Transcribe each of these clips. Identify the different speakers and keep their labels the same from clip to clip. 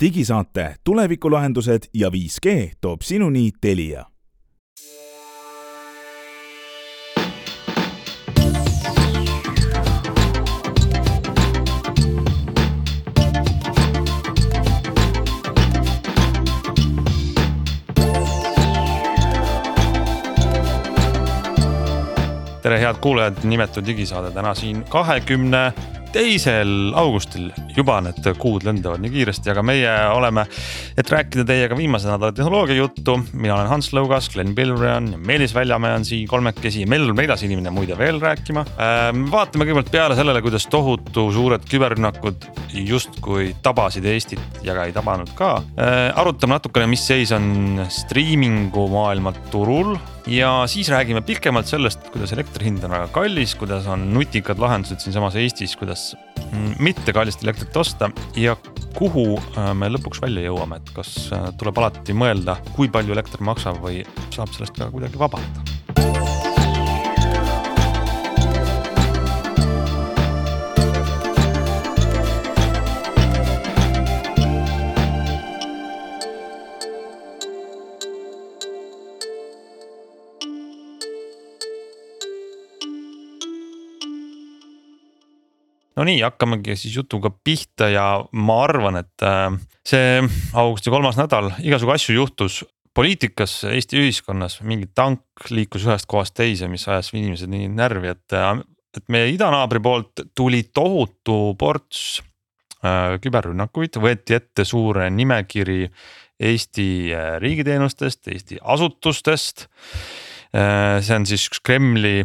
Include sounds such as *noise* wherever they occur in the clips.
Speaker 1: digisaate Tulevikulahendused ja 5G toob sinuni Telia.
Speaker 2: Tere, head kuulajad, nimetu digisaade täna siin kahekümne teisel augustil juba need kuud lendavad nii kiiresti, aga meie oleme, et rääkida teiega viimase nädala tehnoloogia juttu. mina olen Hans Lõugas, Glen Pilvre on ja Meelis Väljamäe on siin kolmekesi, meil on neljas inimene muide veel rääkima. vaatame kõigepealt peale sellele, kuidas tohutu suured küberrünnakud justkui tabasid Eestit ja ka ei tabanud ka. arutame natukene, mis seis on striimingu maailma turul ja siis räägime pikemalt sellest, kuidas elektri hind on väga kallis, kuidas on nutikad lahendused siinsamas Eestis, kuidas mitte kallist elektrit osta ja kuhu äh, me lõpuks välja jõuame, et kas äh, tuleb alati mõelda, kui palju elekter maksab või saab sellest ka kuidagi vabaneda no nii, hakkamegi siis jutuga pihta ja ma arvan, et äh, see augusti kolmas nädal, igasugu asju juhtus. poliitikas, Eesti ühiskonnas mingi tank liikus ühest kohast teise, mis ajas inimesed nii närvi, et, äh, et meie idanaabri poolt tuli tohutu ports äh, küberrünnakuid, võeti ette suur nimekiri Eesti riigiteenustest, Eesti asutustest. see on siis üks Kremli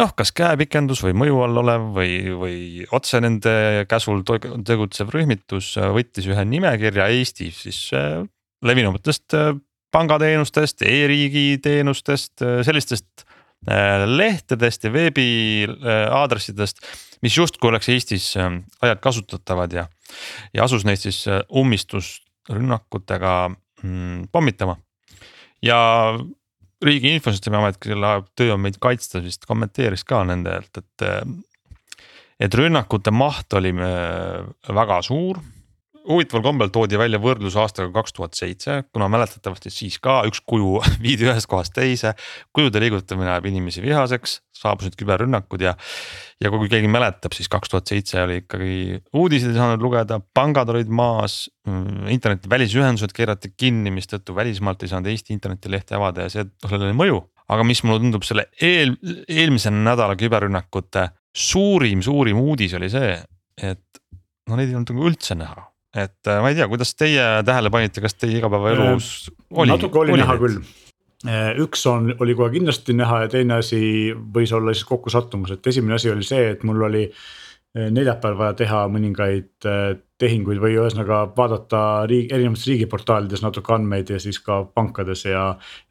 Speaker 2: noh, kas käepikendus või mõju all olev või, või otse nende käsul tegutsev rühmitus võttis ühe nimekirja Eesti siis äh, levinumatest äh, pangateenustest e, e-riigi teenustest, äh, sellistest lehtedest ja veebiaadressidest, mis justkui oleks Eestis laialt kasutatavad ja, ja asus neid siis ummistusrünnakutega mm, pommitama. ja riigi infosüsteemi amet, kelle töö on meid kaitsta, vist kommenteeris ka nendelt, et. et rünnakute maht oli äh, väga suur. Huvitaval kombel toodi välja võrdlus aastaga kaks tuhat seitse, kuna mäletatavasti siis ka üks kuju *laughs* viidi ühest kohast teise. kujude liigutamine ajab inimesi vihaseks, saabusid küberrünnakud ja, ja kui keegi mäletab, siis kaks tuhat seitse oli ikkagi uudiseid ei saanud lugeda, pangad olid maas. Mm, interneti välisühendused keerati kinni, mistõttu välismaalt ei saanud Eesti internetilehti avada ja see, sellel oli mõju. aga mis mulle tundub selle eel, eelmise nädala küberrünnakute suurim, suurim uudis oli see, et no neid ei olnud nagu üldse näha et äh, ma ei tea, kuidas teie tähele panite, kas teie igapäevaelus
Speaker 3: äh, oli? natuke oli näha küll äh, üks on, oli kohe kindlasti näha ja teine asi võis olla siis kokkusattumus, et esimene asi oli see, et mul oli neljapäeval vaja teha mõningaid tehinguid või ühesõnaga vaadata riigi, erinevates riigiportaalides natuke andmeid ja siis ka pankades ja.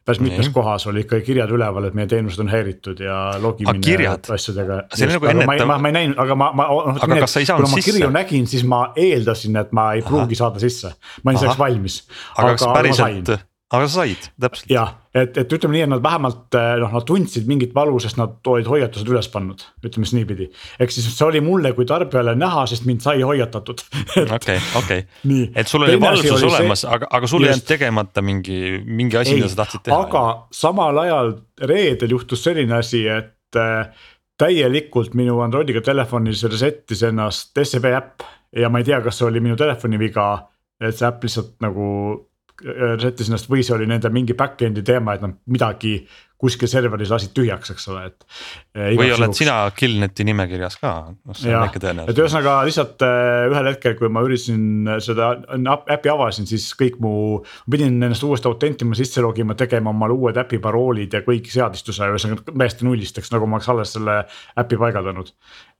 Speaker 3: päris mitmes mm. kohas oli ikka kirjad üleval, et meie teenused on häiritud ja logimine asjadega.
Speaker 2: Nagu
Speaker 3: ma, ma, ma, ma ei näinud, aga ma, ma.
Speaker 2: aga kas sa ei saanud sisse?
Speaker 3: kirju nägin, siis ma eeldasin, et ma ei pruugi Aha. saada sisse, ma olin selleks valmis.
Speaker 2: aga kas päriselt, aga sa said, täpselt.
Speaker 3: jah, et, et ütleme nii, et nad vähemalt eh, noh, nad tundsid mingit valu, sest nad olid hoiatused üles pannud, ütleme siis niipidi. ehk siis see oli mulle kui tarbijale näha, sest mind sai hoiatatud. *laughs*
Speaker 2: okei, okei, et sul oli valvsus olemas, aga, aga sul ei jäänud tegemata mingi, mingi asi, mida sa tahtsid teha.
Speaker 3: aga samal ajal reedel juhtus selline asi, et äh, täielikult minu Androidiga telefonis reset'is ennast SEB äpp ja ma ei tea, kas see oli minu telefoni viga, et see äpp lihtsalt nagu reset'is ennast või see oli nende mingi back-end'i teema, et nad midagi kuskil serveris lasid tühjaks, eks ole, et.
Speaker 2: või oled juhuks. sina Killneti nimekirjas ka,
Speaker 3: noh see on väike tõenäosus. et ühesõnaga lihtsalt äh, ühel hetkel, kui ma üritasin seda äppi avasin, siis kõik mu, pidin ennast uuesti autentima, sisse logima, tegema omale uued äpi paroolid ja kõik seadistuse, ühesõnaga täiesti nullist, eks nagu ma oleks alles selle äpi paigaldanud.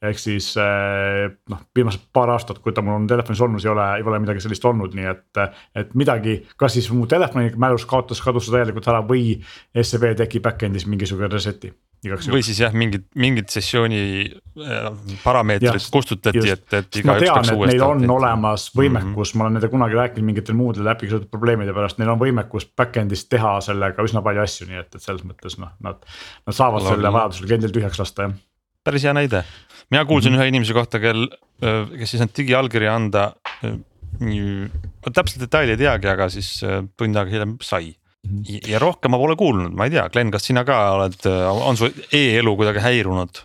Speaker 3: Ehk siis äh, noh, viimased paar aastat, kui ta mul on telefonis olnud, ei ole, ei ole midagi sellist olnud, nii et, et midagi, kas siis mu telefoni mälus kaotas, kadus täielikult ära või SEB tekib back-end'is mingisugune reset'i.
Speaker 2: või siis jah, mingid, mingid sessiooni äh, parameetrid kustutati, et, et
Speaker 3: igaüks peaks uuesti. Neil on tehti. olemas võimekus mm, -hmm. ma olen nendega kunagi rääkinud mingitel muudel äpiga seotud probleemide pärast, neil on võimekus back-end'is teha sellega üsna palju asju, nii et, et selles mõttes noh, nad, nad saavad Lagi. selle vajadusel kliendil tühjaks lasta jah.
Speaker 2: päris hea näide, mina kuulsin mm -hmm. ühe inimese kohta, kel, kes ei saanud digiallkirja anda täpselt detaili ei teagi, aga siis tund aega hiljem sai. -hmm. ja rohkem ma pole kuulnud, ma ei tea, Glen, kas sina ka oled, on su e-elu kuidagi häirunud?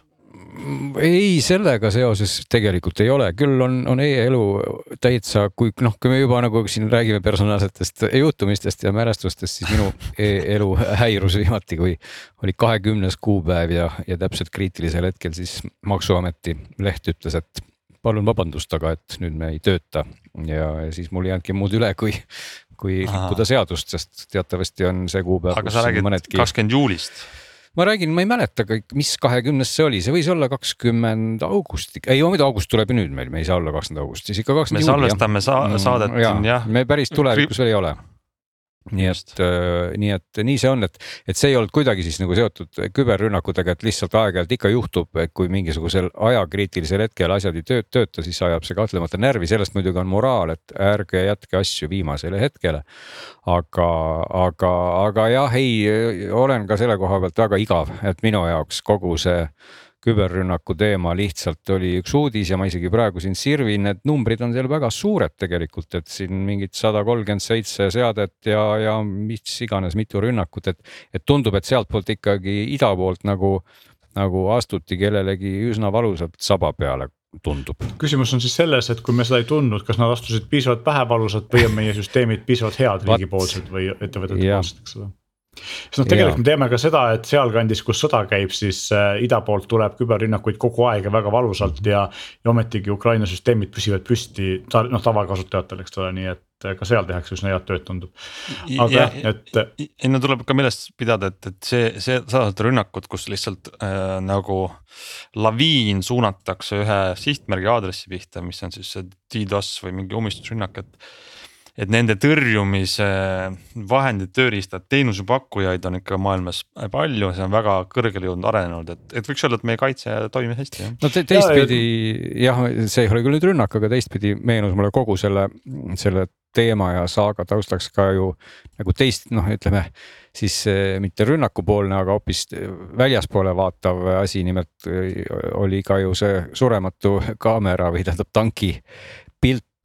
Speaker 4: Ei, sellega seoses tegelikult ei ole, küll on, on e-elu täitsa, kui noh, kui me juba nagu siin räägime personaalsetest juhtumistest ja mälestustest, siis minu e-elu häirus viimati, kui oli kahekümnes kuupäev ja, ja täpselt kriitilisel hetkel siis maksuameti leht ütles, et palun vabandust, aga et nüüd me ei tööta. Ja, ja siis mul ei jäänudki muud üle, kui, kui rikkuda seadust, sest teatavasti on see kuupäev.
Speaker 2: aga sa räägid kakskümmend juulist
Speaker 4: ma räägin, ma ei mäleta kõik, mis kahekümnes see oli, see võis olla kakskümmend august, ei muidu august tuleb ju nüüd meil, me ei saa olla kakskümmend august, siis ikka kakskümmend
Speaker 2: me salvestame sa mm, saadet
Speaker 4: siin jah. me päris tulevikus veel ei ole nii et, äh, nii et nii see on, et, et see ei olnud kuidagi siis nagu seotud küberrünnakutega, et lihtsalt aeg-ajalt ikka juhtub, et kui mingisugusel ajakriitilisel hetkel asjad ei tööta, siis ajab see kahtlemata närvi, sellest muidugi on moraal, et ärge jätke asju viimasele hetkele. aga, aga, aga jah, ei, olen ka selle koha pealt väga igav, et minu jaoks kogu see küberrünnaku teema lihtsalt oli üks uudis ja ma isegi praegu siin sirvin, need numbrid on seal väga suured tegelikult, et siin mingid sada kolmkümmend seitse seadet ja, ja mis iganes mitu rünnakut, et, et tundub, et sealtpoolt ikkagi ida poolt nagu, nagu astuti kellelegi üsna valusalt saba peale tundub.
Speaker 3: küsimus on siis selles, et kui me seda ei tundnud, kas nad astusid piisavalt vähe valusalt või on meie süsteemid piisavalt head riigipoolsed või ettevõtete poolsed, eks ole sest noh, tegelikult ja. me teame ka seda, et sealkandis, kus sõda käib, siis äh, ida poolt tuleb küberrünnakuid kogu aeg ja väga valusalt ja. ja ometigi Ukraina süsteemid püsivad püsti ta, noh tavakasutajatel, eks ole, nii et äh, ka seal tehakse üsna head tööd, tundub. aga jah, et.
Speaker 2: ei no tuleb ka meeles pidada, et, et see, see sadade rünnakud, kus lihtsalt äh, nagu laviin suunatakse ühe sihtmärgi aadressi pihta, mis on siis see DDoS või mingi ummistusrünnak, et et nende tõrjumise vahendid, tööriistad, teenusepakkujaid on ikka maailmas palju, see on väga kõrgele jõudnud, arenenud, et, et võiks öelda, et meie kaitse toimib hästi jah.
Speaker 4: no te, teistpidi jah, see ei ole küll nüüd rünnak, aga teistpidi meenus mulle kogu selle, selle teema ja saaga taustaks ka ju nagu teist noh, ütleme siis eh, mitte rünnakupoolne, aga hoopis väljaspoole vaatav asi, nimelt oli ka ju see surematu kaamera või tähendab tanki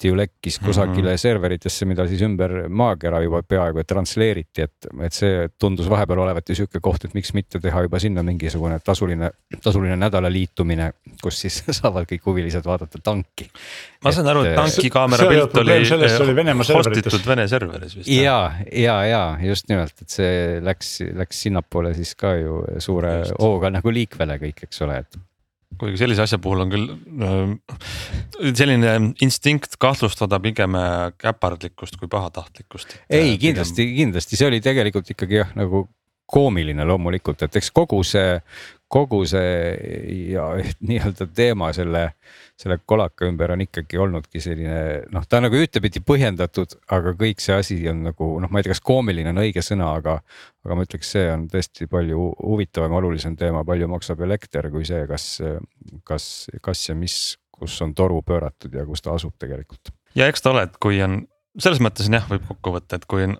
Speaker 4: ju lekkis kusagile mm -hmm. serveritesse, mida siis ümber maakera juba peaaegu et transleeriti, et, et see tundus vahepeal olevat ju sihuke koht, et miks mitte teha juba sinna mingisugune tasuline, tasuline nädala liitumine, kus siis *laughs* saavad kõik huvilised vaadata tanki.
Speaker 2: ma saan aru, et tanki kaamera pilt oli, oli hostitud Vene serveris vist.
Speaker 4: ja, ja, ja just nimelt, et see läks, läks sinnapoole siis ka ju suure hooga nagu liikvele kõik, eks ole, et
Speaker 2: kuigi sellise asja puhul on küll äh, selline instinkt kahtlustada pigem äh, käpardlikkust kui pahatahtlikkust.
Speaker 4: ei, kindlasti pigem..., kindlasti see oli tegelikult ikkagi jah, nagu koomiline loomulikult, et eks kogu see, kogu see ja *laughs* nii-öelda teema selle, selle kolaka ümber on ikkagi olnudki selline noh, ta on nagu ühtepidi põhjendatud, aga kõik see asi on nagu noh, ma ei tea, kas koomiline on õige sõna, aga, aga ma ütleks, see on tõesti palju huvitavam, olulisem teema, palju maksab elekter kui see, kas, kas, kas ja mis, kus on toru pööratud ja kus ta asub tegelikult.
Speaker 2: ja eks ta ole, et kui on selles mõttes on jah, võib kokku võtta, et kui on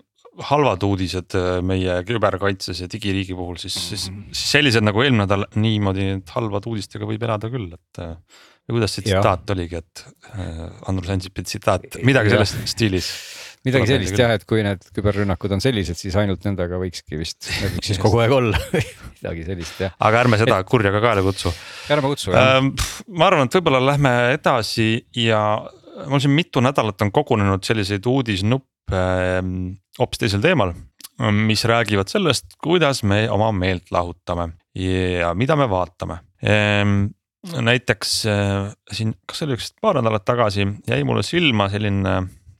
Speaker 2: halvad uudised äh, meie küberkaitses ja digiriigi puhul, siis, siis, siis sellised nagu eelmine nädal niimoodi halvade uudistega võib elada küll, et. Või kuidas see tsitaat oligi, et äh, Andrus Ansipi tsitaat, midagi selles stiilis.
Speaker 4: midagi sellist jah, et kui need küberrünnakud on sellised, siis ainult nendega võikski vist, need võiks siis kogu aeg olla *laughs* midagi sellist jah.
Speaker 2: aga ärme seda et... kurja ka kaela kutsu.
Speaker 4: ärme kutsu jah äh,.
Speaker 2: ma arvan, et võib-olla lähme edasi ja mul siin mitu nädalat on kogunenud selliseid uudisnuppe ähm, hoopis teisel teemal, mis räägivad sellest, kuidas me oma meelt lahutame ja mida me vaatame ehm, näiteks äh, siin, kas see oli üks paar nädalat tagasi, jäi mulle silma selline,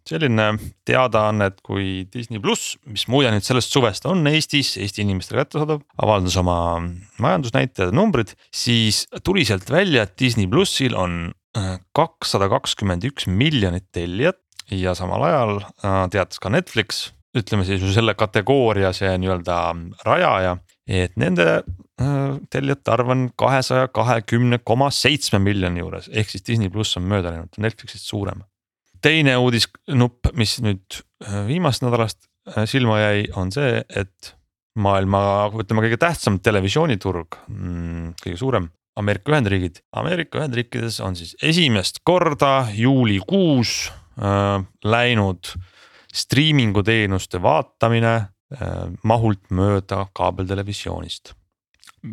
Speaker 2: selline teadaanne, et kui Disney pluss, mis muide nüüd sellest suvest on Eestis, Eesti inimestele kättesaadav, avaldas oma majandusnäitajad ja numbrid, siis tuli sealt välja, et Disney plussil on äh, kakssada kakskümmend üks miljonit tellijat ja samal ajal äh, teatas ka Netflix ütleme siis selle kategooria see nii-öelda rajaja, et nende äh, tellijate arv on kahesaja kahekümne koma seitsme miljoni juures, ehk siis Disney pluss on mööda läinud, Netflixist suurem. teine uudisnupp, mis nüüd äh, viimasest nädalast äh, silma jäi, on see, et maailma, ütleme kõige tähtsam televisiooniturg, mm, kõige suurem, Ameerika Ühendriigid. Ameerika Ühendriikides on siis esimest korda juulikuus äh, läinud striimingu teenuste vaatamine mahult mööda kaabeltelevisioonist.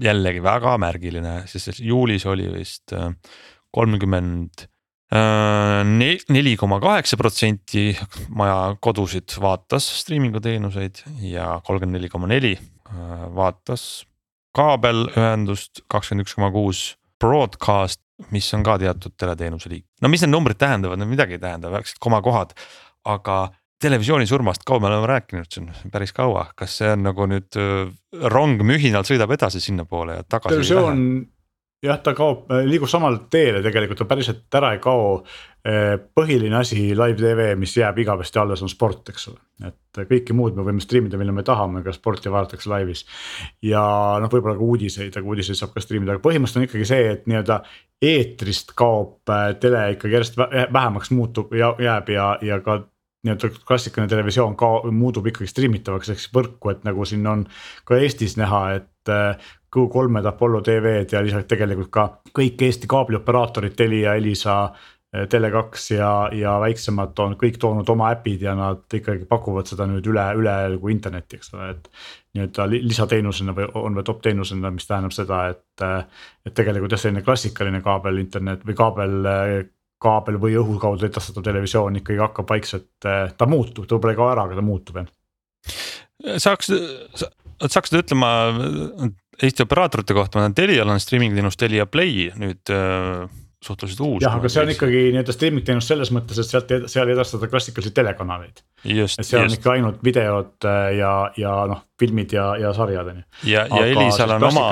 Speaker 2: jällegi väga märgiline, sest juulis oli vist äh, kolmkümmend neli koma kaheksa protsenti maja kodusid vaatas striimingu teenuseid ja kolmkümmend neli koma neli vaatas kaabelühendust, kakskümmend üks koma kuus broadcast, mis on ka teatud teleteenuse liik. no mis need numbrid tähendavad, need midagi ei tähenda, väiksed komakohad, aga televisiooni surmast kaua me oleme rääkinud siin päris kaua, kas see on nagu nüüd rong mühinal sõidab edasi sinnapoole ja tagasi?
Speaker 3: televisioon jah, ta kaob, liigub samale teele tegelikult, ta päriselt ära ei kao. Eh, põhiline asi live tv, mis jääb igavesti alles, on sport, eks ole, et kõike muud me võime striimida, millal me tahame, ka sporti vaadatakse laivis. ja noh, võib-olla ka uudiseid, aga uudiseid saab ka striimida, aga põhimõtteliselt on ikkagi see, et nii-öelda eetrist kaob tele ikkagi järjest vähemaks muutub ja jääb ja, ja ka nii-öelda klassikaline televisioon ka muutub ikkagi striimitavaks ehk siis võrku, et nagu siin on ka Eestis näha, et eh, Q3-d, Apollo TV-d ja lisaks tegelikult ka kõik Eesti kaablioperaatorid, Telia, Elisa. Eh, Tele2 ja, ja väiksemad on kõik toonud oma äpid ja nad ikkagi pakuvad seda nüüd üle, üle nagu internetti, eks ole, et. nii-öelda lisateenusena või on või top teenusena, mis tähendab seda, et, eh, et tegelikult jah, selline klassikaline kaabel internet või kaabel kaabel või õhu kaudu edastatav televisioon ikkagi hakkab vaikselt, ta muutub, ta võib-olla ei kao ära, aga ta muutub jah.
Speaker 2: saaks, saaksid ütlema Eesti operaatorite kohta, ma tean Telial on streaming teenus Telia Play nüüd äh, suhteliselt uus.
Speaker 3: jah, aga see on ikkagi nii-öelda streaming teenus selles mõttes, et sealt, seal ei edastata klassikalisi telekanaleid. et seal on ikka ainult videod äh, ja, ja noh, filmid ja, ja sarjad on ju.
Speaker 2: ja, ja Elisal on oma.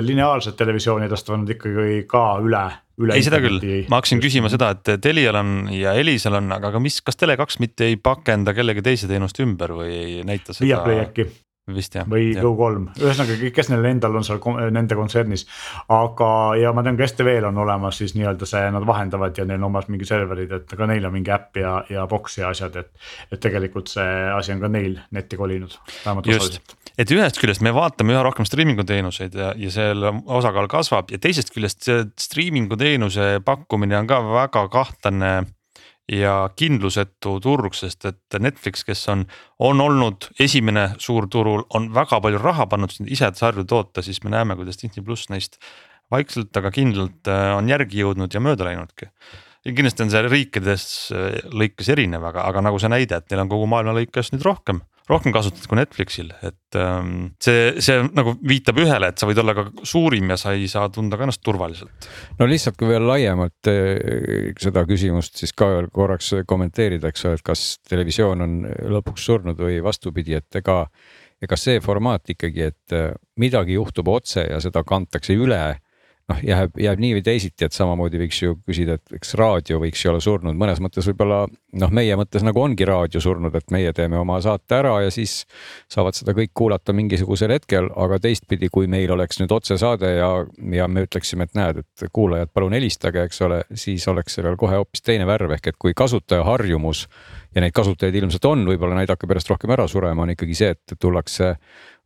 Speaker 3: lineaarset televisiooni edastavad ikkagi ka üle üle.
Speaker 2: ei, seda küll, ma hakkasin küsima seda, et Telial on ja Elisal on, aga, aga mis, kas Tele2 mitte ei pakenda kellegi teise teenust ümber või ei näita seda?
Speaker 3: Viaplay äkki
Speaker 2: vist jah.
Speaker 3: või Go3, ühesõnaga, kes neil endal on seal nende kontsernis. aga, ja ma tean ka STV-l on olemas siis nii-öelda see, nad vahendavad ja neil on omas mingi serverid, et ka neil on mingi äpp ja, ja box ja asjad, et. et tegelikult see asi on ka neil netti kolinud,
Speaker 2: vähemalt osaliselt et ühest küljest me vaatame üha rohkem striimingu teenuseid ja, ja selle osakaal kasvab ja teisest küljest see striimingu teenuse pakkumine on ka väga kahtlane ja kindlusetu turg, sest et Netflix, kes on, on olnud esimene suur turul, on väga palju raha pannud ise sarju toota, siis me näeme, kuidas Disney pluss neist vaikselt, aga kindlalt äh, on järgi jõudnud ja mööda läinudki. kindlasti on see riikides äh, lõikes erinev, aga, aga nagu see näide, et neil on kogu maailma lõikes nüüd rohkem rohkem kasutatud kui Netflixil, et ähm, see, see nagu viitab ühele, et sa võid olla ka suurim ja sa ei saa tunda ka ennast turvaliselt.
Speaker 4: no lihtsalt, kui veel laiemalt äh, seda küsimust siis ka veel korraks kommenteerida, eks ole, et kas televisioon on lõpuks surnud või vastupidi, et ega ega see formaat ikkagi, et äh, midagi juhtub otse ja seda kantakse üle noh, jääb, jääb nii või teisiti, et samamoodi võiks ju küsida, et eks raadio võiks ju olla surnud, mõnes mõttes võib-olla noh, meie mõttes nagu ongi raadio surnud, et meie teeme oma saate ära ja siis saavad seda kõik kuulata mingisugusel hetkel, aga teistpidi, kui meil oleks nüüd otsesaade ja, ja me ütleksime, et näed, et kuulajad, palun helistage, eks ole, siis oleks sellel kohe hoopis teine värv, ehk et kui kasutaja harjumus ja neid kasutajaid ilmselt on, võib-olla neid hakkab järjest rohkem ära surema, on ikkagi see, et tullakse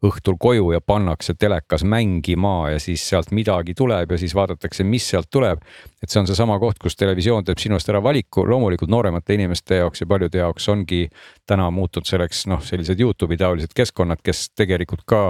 Speaker 4: õhtul koju ja pannakse telekas mängima ja siis sealt midagi tuleb ja siis vaadatakse, mis sealt tuleb. et see on seesama koht, kus televisioon teeb sinust ära valiku, loomulikult nooremate inimeste jaoks ja paljude jaoks ongi täna muutunud selleks noh, sellised Youtube'i taolised keskkonnad, kes tegelikult ka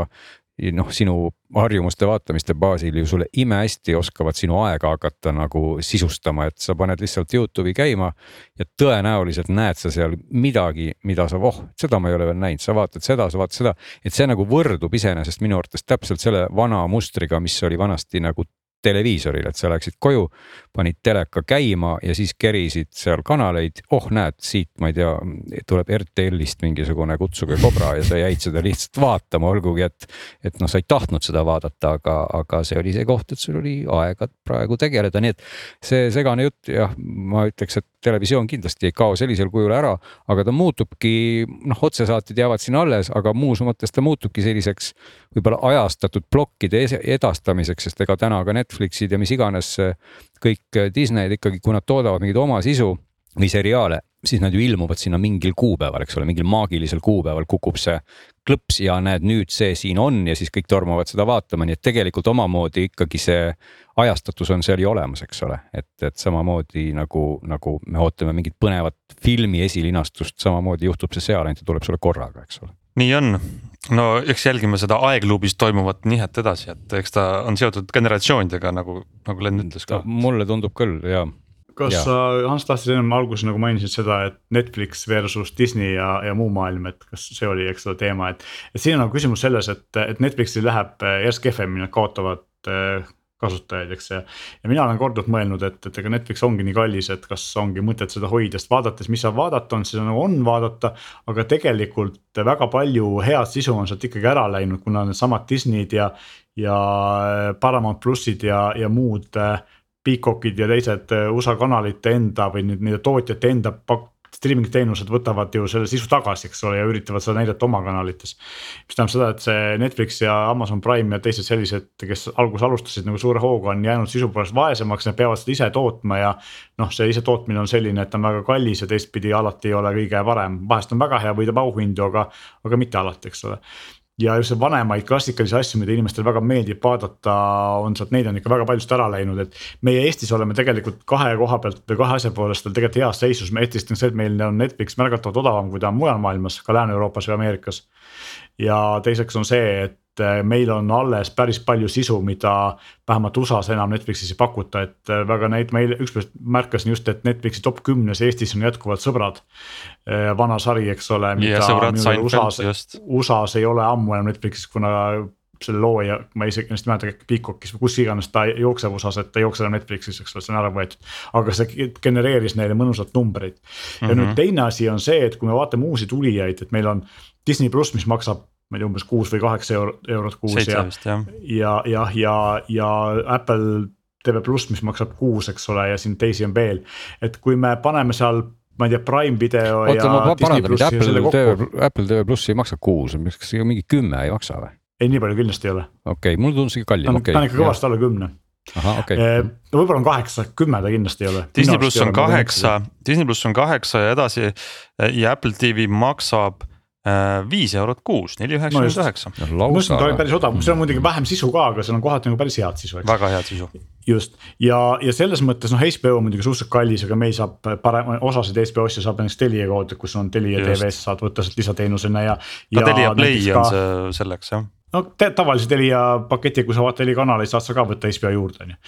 Speaker 4: noh, sinu harjumuste vaatamiste baasil ju sulle imehästi oskavad sinu aega hakata nagu sisustama, et sa paned lihtsalt Youtube'i käima. ja tõenäoliselt näed sa seal midagi, mida sa, oh, seda ma ei ole veel näinud, sa vaatad seda, sa vaatad seda. et see nagu võrdub iseenesest minu arvates täpselt selle vana mustriga, mis oli vanasti nagu televiisoril, et sa läksid koju, panid teleka käima ja siis kerisid seal kanaleid. oh, näed, siit ma ei tea, tuleb RTL-ist mingisugune Kutsuge kobra ja sa jäid seda lihtsalt vaatama, olgugi et, et noh, sa ei tahtnud seda vaadata, aga, aga see oli see koht, et sul oli aega praegu tegeleda, nii et see segane jutt jah, ma ütleks, et televisioon kindlasti ei kao sellisel kujul ära, aga ta muutubki, noh, otsesaated jäävad siin alles, aga muus mõttes ta muutubki selliseks võib-olla ajastatud plokkide edastamiseks, sest ega täna ka Netflixid ja mis iganes kõik Disney'd ikkagi, kui nad toodavad mingit oma sisu või seriaale, siis nad ju ilmuvad sinna mingil kuupäeval, eks ole, mingil maagilisel kuupäeval kukub see klõps ja näed, nüüd see siin on ja siis kõik tormavad seda vaatama, nii et tegelikult omamoodi ikkagi see ajastatus on seal ju olemas, eks ole, et, et samamoodi nagu, nagu me ootame mingit põnevat filmi esilinastust, samamoodi juhtub see seal, ainult ta tuleb sulle korraga, eks ole.
Speaker 2: nii on, no eks jälgime seda aegluubis toimuvat nihet edasi, et eks ta on seotud generatsioonidega nagu, nagu Len ütles ka.
Speaker 4: mulle tundub küll ja
Speaker 3: kas ja. sa, Hans, tahtsid ennem alguses nagu mainisid seda, et Netflix versus Disney ja, ja muu maailm, et kas see oli, eks ole, teema, et. et siin on nagu küsimus selles, et, et Netflixil läheb järjest kehvemini, nad kaotavad äh, kasutajaid, eks ja. ja mina olen korduvalt mõelnud, et, et ega Netflix ongi nii kallis, et kas ongi mõtet seda hoida, sest vaadates, mis seal vaadata on, siis nagu on vaadata. aga tegelikult väga palju head sisu on sealt ikkagi ära läinud, kuna needsamad Disney'd ja, ja Paramount plussid ja, ja muud äh, Peacockid ja teised äh, USA kanalite enda või nüüd nende tootjate enda pak-, streaming teenused võtavad ju selle sisu tagasi, eks ole, ja üritavad seda näidata oma kanalites. mis tähendab seda, et see Netflix ja Amazon Prime ja teised sellised, kes alguses alustasid nagu suure hooga, on jäänud sisu poolest vaesemaks, nad peavad seda ise tootma ja. noh, see ise tootmine on selline, et ta on väga kallis ja teistpidi alati ei ole kõige parem, vahest on väga hea, võidab auhindu, aga, aga mitte alati, eks ole ja just vanemaid klassikalisi asju, mida inimestele väga meeldib vaadata, on sealt, neid on ikka väga paljust ära läinud, et. meie Eestis oleme tegelikult kahe koha pealt või kahe asja poolest veel tegelikult heas seisus, esiteks on see, et meil on Netflix märgatavalt odavam, kui ta on mujal maailmas, ka Lääne-Euroopas või Ameerikas. ja teiseks on see, et Äh, meil on alles päris palju sisu, mida vähemalt USA-s enam Netflixis ei pakuta, et äh, väga neid, ma eile ükspäev märkasin just, et Netflixi top kümnes Eestis on jätkuvalt sõbrad. Äh, vana sari, eks ole. USA-s, USA-s ei ole ammu enam Netflixis, kuna selle looja, ma isegi ei mäleta, Peacockis või kus iganes ta jookseb USA-s, et ta ei jookse enam Netflixis, eks ole, see on ära võetud. aga see genereeris neile mõnusat numbreid ja mm -hmm. nüüd teine asi on see, et kui me vaatame uusi tulijaid, et meil on Disney pluss, mis maksab ma ei tea, umbes kuus või kaheksa euro, eurot kuus Seitse ja, ja, ja, ja, ja, ja Apple TV pluss, mis maksab kuus, eks ole, ja siin teisi on veel, et kui me paneme seal ma ei tea, Prime video
Speaker 4: Oota, ja. oota, ma parandan, Apple TV, Apple TV pluss ei maksa kuus, kas mingi kümme ei maksa või?
Speaker 3: ei, nii palju kindlasti ei ole.
Speaker 4: okei okay,, mulle tundus ikka kallim,
Speaker 3: okei ta on ikka kõvasti alla kümne. Okay. no võib-olla on kaheksa, kümme ta kindlasti ei ole.
Speaker 2: Disney pluss on kaheksa, Disney pluss on kaheksa ja edasi ja Apple TV maksab viis eurot kuus, neli üheksakümmend üheksa.
Speaker 3: ma mõtlesin, et ta oli päris odav, seal on muidugi vähem sisu ka, aga seal on kohati nagu päris head sisu.
Speaker 2: väga head sisu.
Speaker 3: just ja, ja selles mõttes noh, HBO on muidugi suhteliselt kallis, aga meil saab parem, osasid HBO asju saab näiteks Telia kaudu, kus on Telia TV-st saad võtta sealt lisateenusena ja.
Speaker 2: ka Telia Play on see selleks jah
Speaker 3: no tavalise Telia paketi, kui sa vaatad Telia kanaleid, saad sa ka võtta HBO juurde, on ju.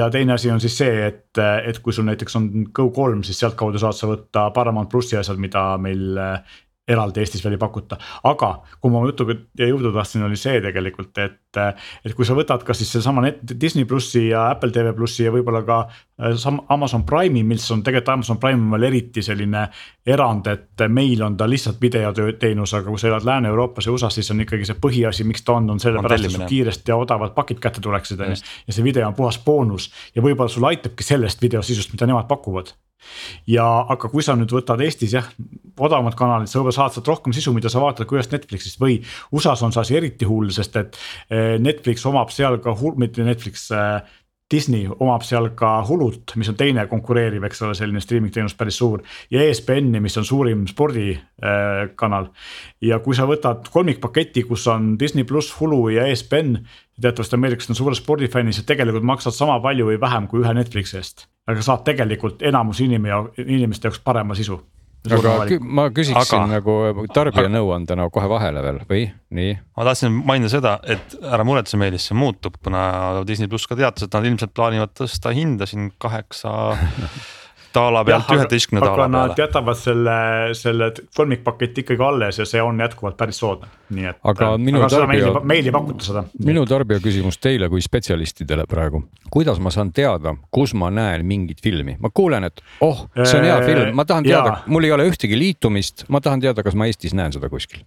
Speaker 3: ja teine asi on siis see, et, et kui sul näiteks on Go3, siis sealtkaudu saad sa võtta Paramount plussi asjad, mida meil eraldi Eestis veel ei pakuta. aga kuhu ma jutuga jõuda tahtsin, oli see tegelikult, et, et kui sa võtad kas siis sedasama Disney plussi ja Apple TV plussi ja võib-olla ka äh, Amazon Prime'i, mis on tegelikult Amazon Prime on veel eriti selline erand, et meil on ta lihtsalt videoteenus, aga kui sa elad Lääne-Euroopas ja USA-s, siis on ikkagi see põhiasi, miks ta on, on sellepärast, et sul kiiresti ja odavad pakid kätte tuleksid, on ju. ja see video on puhas boonus ja võib-olla sulle aitabki sellest videosisust, mida nemad pakuvad ja aga kui sa nüüd võtad Eestis jah, odavamad kanalid, sa võib-olla saad sealt rohkem sisu, mida sa vaatad kui ühest Netflixist või. USA-s on see asi eriti hull, sest et eh, Netflix omab seal ka, mitte Netflix äh, Disney omab seal ka Hulut, mis on teine konkureeriv, eks ole, selline streaming teenus päris suur. ja ESPN-i, mis on suurim spordikanal äh,. ja kui sa võtad kolmikpaketi, kus on Disney pluss, Hulu ja ESPN. teatavasti ameeriklased on suured spordifännid, sa tegelikult maksad sama palju või vähem kui ühe Netflixi eest. aga saad tegelikult enamus inimene, inimeste jaoks parema sisu
Speaker 4: aga ma küsiksin aga, nagu tarbija nõuandena kohe vahele veel või nii?
Speaker 2: ma tahtsin mainida seda, et ära muretse, Meelis, see muutub, kuna Disney pluss ka teatas, et nad ilmselt plaanivad tõsta hinda siin kaheksa *laughs* daala pealt üheteistkümne daala
Speaker 3: peale. Nad jätavad selle, selle kolmikpaketi ikkagi alles ja see on jätkuvalt päris soodne, nii et.
Speaker 4: aga minu aga tarbija.
Speaker 3: meil ei pakuta seda.
Speaker 4: minu tarbija küsimus teile kui spetsialistidele praegu, kuidas ma saan teada, kus ma näen mingit filmi, ma kuulen, et oh, see on hea film, ma tahan teada, mul ei ole ühtegi liitumist, ma tahan teada, kas ma Eestis näen seda kuskil.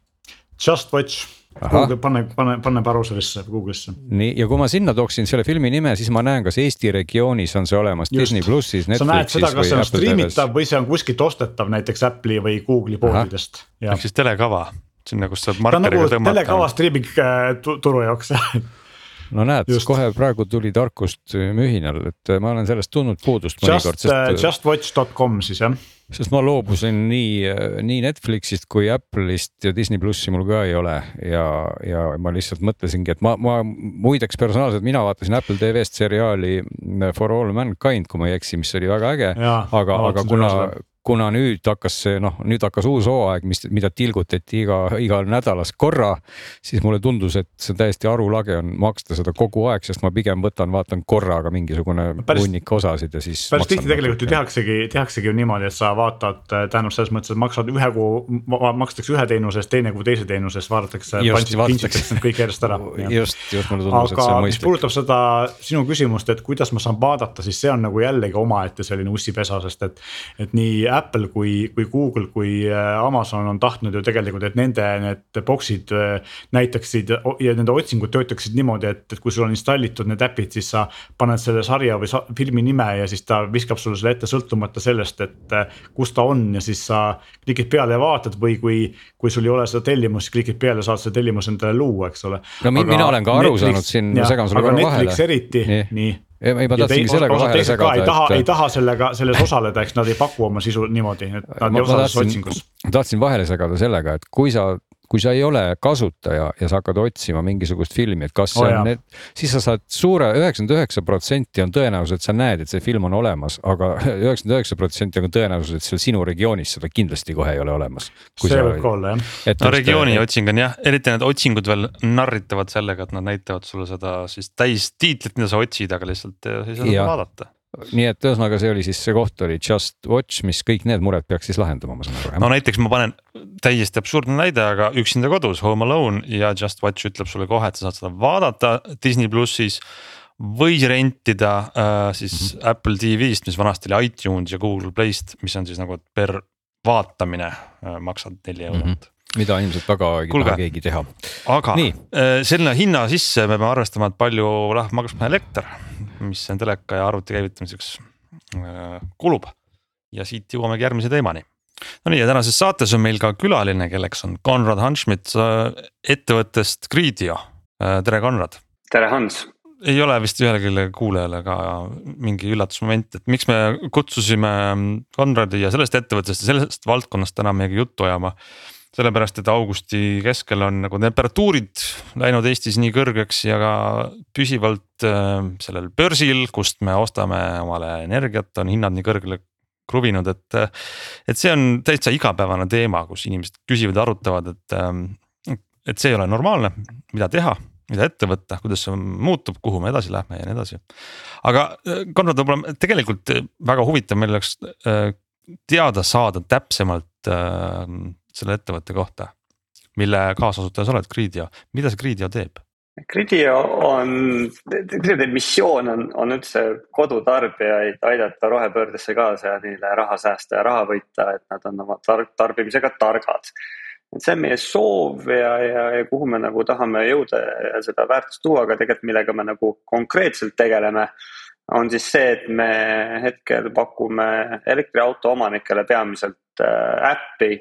Speaker 3: Just Watch Google, pane, pane, pane Browserisse, Google'isse.
Speaker 4: nii, ja kui ma sinna tooksin selle filmi nime, siis ma näen, kas Eesti regioonis on see olemas Just. Disney plussis,
Speaker 3: Netflixis. sa näed seda, kas see on striimitav või see on kuskilt ostetav näiteks Apple'i või Google'i poodidest.
Speaker 2: ehk siis telekava, sinna, kus saab markeriga
Speaker 3: nagu tõmmata. telekava striiming äh, turu jaoks *laughs*
Speaker 4: no näed, kohe praegu tuli tarkust mühinal, et ma olen sellest tundnud puudust
Speaker 3: mõnikord, sest. Äh, justwatch.com siis jah
Speaker 4: sest ma loobusin nii, nii Netflixist kui Apple'ist ja Disney plussi mul ka ei ole ja, ja ma lihtsalt mõtlesingi, et ma, ma muideks personaalselt, mina vaatasin Apple TV-st seriaali For All Mankind, kui ma ei eksi, mis oli väga äge. aga, aga kuna, kuna nüüd hakkas see noh, nüüd hakkas uus hooaeg, mis, mida tilgutati iga, igal nädalas korra, siis mulle tundus, et see täiesti arulage on maksta seda kogu aeg, sest ma pigem võtan, vaatan korraga mingisugune hunnik osasid ja siis.
Speaker 3: päris tihti tegelikult ju tehaksegi, tehaksegi ju niimoodi, et sa vaatad, tähendab selles mõttes, et maksad ühe kuu, makstakse ühe teenuse eest, teine kuu teise teenuse eest, vaadatakse. kõik järjest ära. *laughs*
Speaker 4: just, just mulle tundus, et see on mõistlik. mis
Speaker 3: puudutab seda sinu küsimust, et kuidas ma saan vaadata, siis see on nagu jällegi omaette selline ussipesa, sest et, et nii Apple kui, kui Google kui äh, Amazon on tahtnud ju tegelikult, et nende need box'id äh, näitaksid ja nende otsingud töötaksid niimoodi, et, et kui sul on installitud need äpid, siis sa paned selle sarja või sa, filmi nime ja siis ta viskab sulle selle ette, sõltumata sellest, et äh, kus ta on ja siis sa klikid peale ja vaatad või kui, kui sul ei ole seda tellimust, klikid peale, saad selle tellimuse endale luua, eks ole.
Speaker 4: no aga mina olen ka aru Netflix, saanud siin, ma segan sulle korra vahele.
Speaker 3: Eriti, nii
Speaker 4: ei, ma tahtsingi sellega vahele segada.
Speaker 3: ei taha et..., ei taha sellega, selles osaleda, eks nad ei paku oma sisu niimoodi, et nad ma, ei osale selles otsingus.
Speaker 4: tahtsin vahele segada sellega, et kui sa kui sa ei ole kasutaja ja sa hakkad otsima mingisugust filmi, et kas see oh, on need, siis sa saad suure üheksakümmend üheksa protsenti on tõenäosus, et sa näed, et see film on olemas aga, aga *laughs* üheksakümmend üheksa protsenti on tõenäosus, et seal sinu regioonis seda kindlasti kohe ei ole olemas.
Speaker 3: see võib ka olla jah.
Speaker 2: no regiooni et... otsing on jah, eriti need otsingud veel narritavad sellega, et nad näitavad sulle seda siis täistiitlit, mida sa otsid, aga lihtsalt ei saa seda vaadata
Speaker 4: nii et ühesõnaga, see oli siis see koht oli Just Watch, mis kõik need mured peaks siis lahendama, ma saan aru.
Speaker 2: no näiteks ma panen täiesti absurdne näide, aga üksinda kodus, Home Alone ja Just Watch ütleb sulle kohe, et sa saad seda vaadata Disney plussis. või rentida äh, siis mm -hmm. Apple TV-st, mis vanasti oli iTunes ja Google Playst, mis on siis nagu per vaatamine äh, maksad neli eurot mm. -hmm
Speaker 4: mida ilmselt väga ei taha keegi teha.
Speaker 2: aga Nii. Äh, selle hinna sisse me peame arvestama, et palju läheb maksma elekter, mis on teleka ja arvuti käivitamiseks äh, kulub. ja siit jõuamegi järgmise teemani. Nonii ja tänases saates on meil ka külaline, kelleks on Konrad Hanschmidt äh, ettevõttest Gridio. tere, Konrad.
Speaker 5: tere, Hans
Speaker 2: ei ole vist ühelegi kuulajale ka mingi üllatusmoment, et miks me kutsusime Konradi ja sellest ettevõttest ja sellest valdkonnast täna meiega juttu ajama sellepärast, et augusti keskel on nagu temperatuurid läinud Eestis nii kõrgeks ja ka püsivalt äh, sellel börsil, kust me ostame omale energiat, on hinnad nii kõrgele kruvinud, et. et see on täitsa igapäevane teema, kus inimesed küsivad ja arutavad, et, äh, et see ei ole normaalne, mida teha mida ette võtta, kuidas see muutub, kuhu me edasi lähme ja nii edasi. aga äh, Konrad, võib-olla tegelikult väga huvitav meil oleks teada saada täpsemalt selle ettevõtte kohta, mille kaasasutaja sa oled, Gridio, mida see Gridio teeb?
Speaker 5: Gridio on, Gridio missioon on, on üldse kodutarbijaid aidata rohepöördesse kaasa ja neile raha säästa ja raha võita, et nad on oma tar tarbimisega targad. et see on meie soov ja, ja, ja kuhu me nagu tahame jõuda ja seda väärtust tuua, aga tegelikult millega me nagu konkreetselt tegeleme, on siis see, et me hetkel pakume elektriauto omanikele peamiselt äh, äppi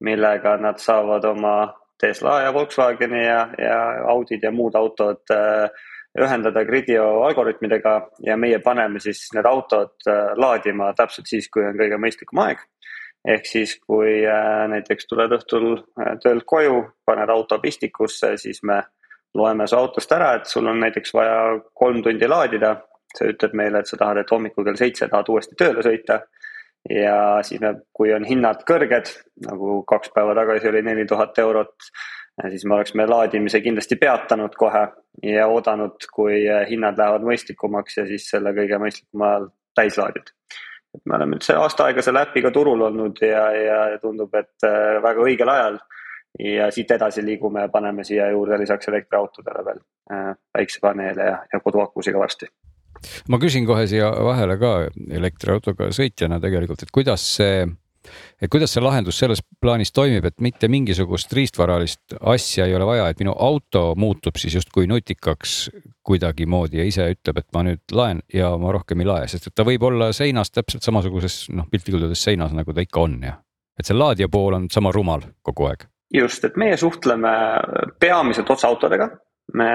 Speaker 5: millega nad saavad oma Tesla ja Volkswageni ja, ja Audid ja muud autod äh, ühendada Gridio algoritmidega ja meie paneme siis need autod äh, laadima täpselt siis, kui on kõige mõistlikum aeg. ehk siis, kui äh, näiteks tuled õhtul töölt koju, paned auto pistikusse, siis me loeme su autost ära, et sul on näiteks vaja kolm tundi laadida. see ütleb meile, et sa tahad, et hommikul kell seitse tahad uuesti tööle sõita ja siis me, kui on hinnad kõrged, nagu kaks päeva tagasi oli neli tuhat eurot, siis me oleks me laadimise kindlasti peatanud kohe ja oodanud, kui hinnad lähevad mõistlikumaks ja siis selle kõige mõistlikumal ajal täis laadida. et me oleme nüüd see aasta aega selle äpiga turul olnud ja, ja tundub, et äh, väga õigel ajal. ja siit edasi liigume ja paneme siia juurde lisaks elektriautodele veel päiksepaneele ja, ja koduakusid ka varsti
Speaker 4: ma küsin kohe siia vahele ka elektriautoga sõitjana tegelikult, et kuidas see et kuidas see lahendus selles plaanis toimib, et mitte mingisugust riistvaralist asja ei ole vaja, et minu auto muutub siis justkui nutikaks kuidagimoodi ja ise ütleb, et ma nüüd laen ja ma rohkem ei lae, sest et ta võib olla seinas täpselt samasuguses noh, piltlikult öeldes seinas, nagu ta ikka on ja et see laadija pool on sama rumal kogu aeg.
Speaker 5: just, et meie suhtleme peamiselt otse autodega, me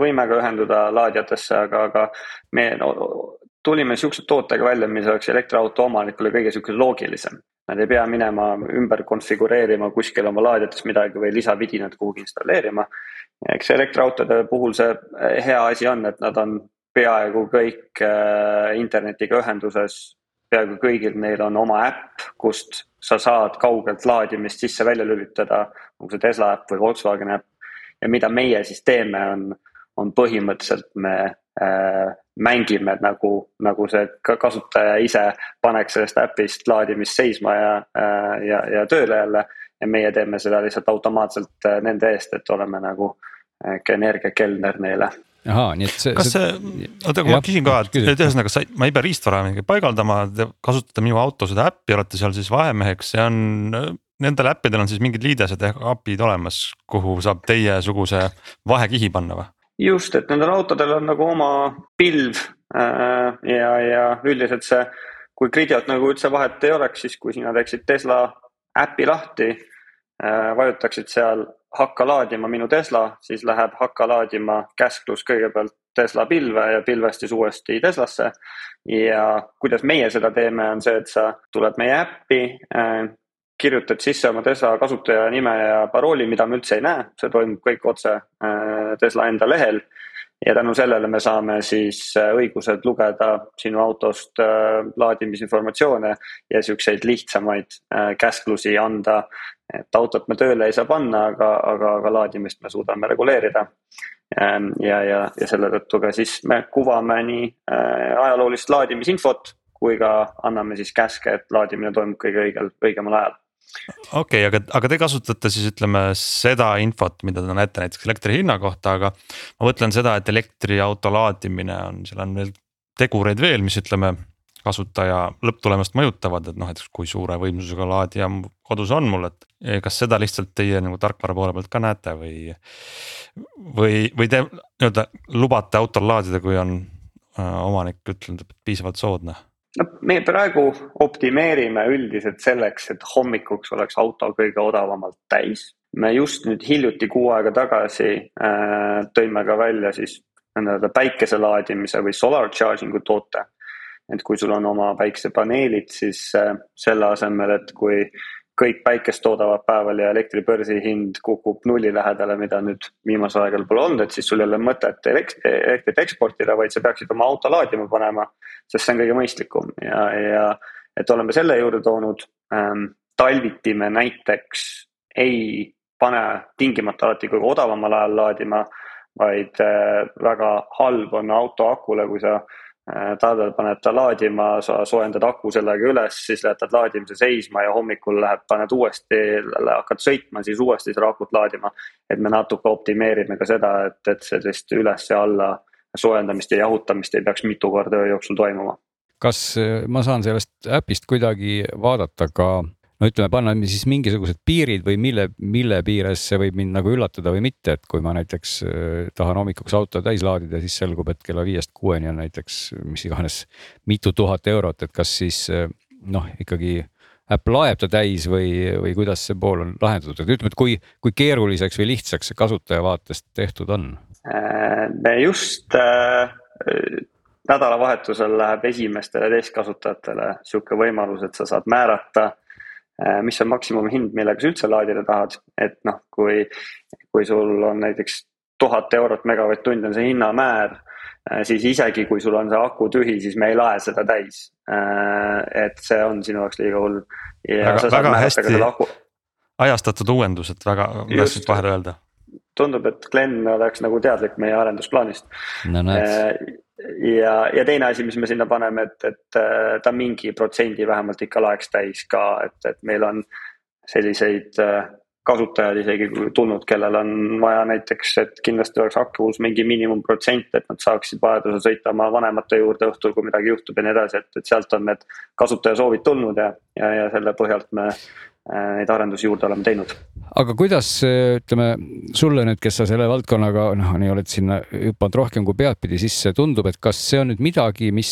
Speaker 5: võime ka ühenduda laadijatesse, aga, aga me no, tulime sihukese tootega välja, mis oleks elektriauto omanikule kõige sihukese loogilisem. Nad ei pea minema ümber konfigureerima kuskil oma laadijates midagi või lisavidinat kuhugi installeerima. eks elektriautode puhul see hea asi on, et nad on peaaegu kõik äh, internetiga ühenduses, peaaegu kõigil neil on oma äpp, kust sa saad kaugelt laadimist sisse-välja lülitada, on see Tesla äpp või Volkswageni äpp. Ja mida meie siis teeme, on, on põhimõtteliselt me äh, mängime nagu, nagu see kasutaja ise paneks sellest äpist laadimist seisma ja äh,, ja, ja tööle jälle. ja meie teeme seda lihtsalt automaatselt äh, nende eest, et oleme nagu äh, energiakelner neile
Speaker 4: ahaa, nii et see.
Speaker 2: kas see, oota, aga ma küsin ka, et, et ühesõnaga sa, ma ei pea riistvara mingi paigaldama, te kasutate minu auto seda äppi, olete seal siis vahemeheks, see on. Nendel äppidel on siis mingid liidesed ehk API-d olemas, kuhu saab teiesuguse vahekihi panna või?
Speaker 5: just, et nendel autodel on nagu oma pilv äh, ja, ja üldiselt see, kui Gridiot nagu üldse vahet ei oleks, siis kui sina teeksid Tesla äpi lahti äh,, vajutaksid seal hakka laadima minu Tesla, siis läheb hakka laadima käsklus kõigepealt Tesla pilve ja pilvest siis uuesti Teslasse. ja kuidas meie seda teeme, on see, et sa tuled meie äppi äh,, kirjutad sisse oma Tesla kasutaja nime ja parooli, mida me üldse ei näe, see toimub kõik otse äh, Tesla enda lehel. ja tänu sellele me saame siis äh, õigused lugeda sinu autost äh, laadimisinformatsioone ja siukseid lihtsamaid käsklusi anda. et autot me tööle ei saa panna, aga, aga, aga laadimist me suudame reguleerida ähm, ja, ja, ja selle tõttu ka siis me kuvame nii ajaloolist laadimisinfot kui ka anname siis käske, et laadimine toimub kõige õigel, õigemal ajal
Speaker 2: okei okay,, aga, aga te kasutate siis ütleme seda infot, mida te näete näiteks elektri hinna kohta, aga ma mõtlen seda, et elektriauto laadimine on, seal on veel tegureid veel, mis ütleme kasutaja lõpptulemust mõjutavad, et noh, et kui suure võimsusega laadija kodus on mul, et eh, kas seda lihtsalt teie nagu tarkvara poole pealt ka näete või. või, või te nii-öelda lubate autol laadida, kui on äh, omanik ütlenud, et piisavalt soodne
Speaker 5: no me praegu optimeerime üldiselt selleks, et hommikuks oleks auto kõige odavamalt täis. me just nüüd hiljuti kuu aega tagasi äh, tõime ka välja siis nii-öelda päikese laadimise või solar charging'u toote. et kui sul on oma päiksepaneelid, siis äh, selle asemel, et kui kõik päikest toodavad päeval ja elektri börsihind kukub nulli lähedale, mida nüüd viimasel aegal pole olnud, et siis sul ei ole mõtet elektrit eksportida, vaid sa peaksid oma auto laadima panema. sest see on kõige mõistlikum ja, ja et oleme selle juurde toonud ähm,. talviti me näiteks ei pane tingimata alati kõige odavamal ajal laadima, vaid äh, väga halb on auto akule, kui sa talvel paned ta laadima, sa soojendad aku sellega üles, siis jätad laadimise seisma ja hommikul läheb, paned uuesti, hakkad sõitma, siis uuesti seda akut laadima. et me natuke optimeerime ka seda, et, et sellist üles ja alla soojendamist ja jahutamist ei peaks mitu korda öö jooksul toimuma.
Speaker 4: kas äh, ma saan sellest äpist kuidagi vaadata ka no ütleme, panna siis mingisugused piirid või mille, mille piires see võib mind nagu üllatada või mitte, et kui ma näiteks äh, tahan hommikuks auto täis laadida, siis selgub, et kella viiest kuueni on näiteks mis iganes mitu tuhat eurot, et kas siis äh, noh, ikkagi äpp laeb ta täis või, või kuidas see pool on lahendatud, et ütleme, et kui, kui keeruliseks või lihtsaks see kasutaja vaatest tehtud on?
Speaker 5: Äh, me just nädalavahetusel läheb esimestele testkasutajatele sihuke võimalus, et sa saad määrata mis on maksimumhind, millega sa üldse laadida tahad, et noh, kui, kui sul on näiteks tuhat eurot megavatt-tund on see hinnamäär, äh, siis isegi kui sul on see aku tühi, siis me ei lae seda täis. Äh, et see on sinu jaoks liiga hull.
Speaker 2: väga, väga hästi aku... ajastatud uuendus, et väga, ma tahtsin vahele öelda.
Speaker 5: tundub, et Glen oleks nagu teadlik meie arendusplaanist
Speaker 4: no,.
Speaker 5: Ja, ja teine asi, mis me sinna paneme, et, et ta mingi protsendi vähemalt ikka laeks täis ka, et, et meil on selliseid kasutajaid isegi tulnud, kellel on vaja näiteks, et kindlasti oleks akus mingi miinimumprotsent, et nad saaksid vajadusel sõita oma vanemate juurde õhtul, kui midagi juhtub ja nii edasi, et, et sealt on need kasutaja soovid tulnud ja, ja, ja selle põhjalt me Äh, neid arendusi juurde oleme teinud.
Speaker 4: aga kuidas ütleme sulle nüüd, kes sa selle valdkonnaga noh, nii oled sinna hüpanud rohkem kui peadpidi sisse, tundub, et kas see on nüüd midagi, mis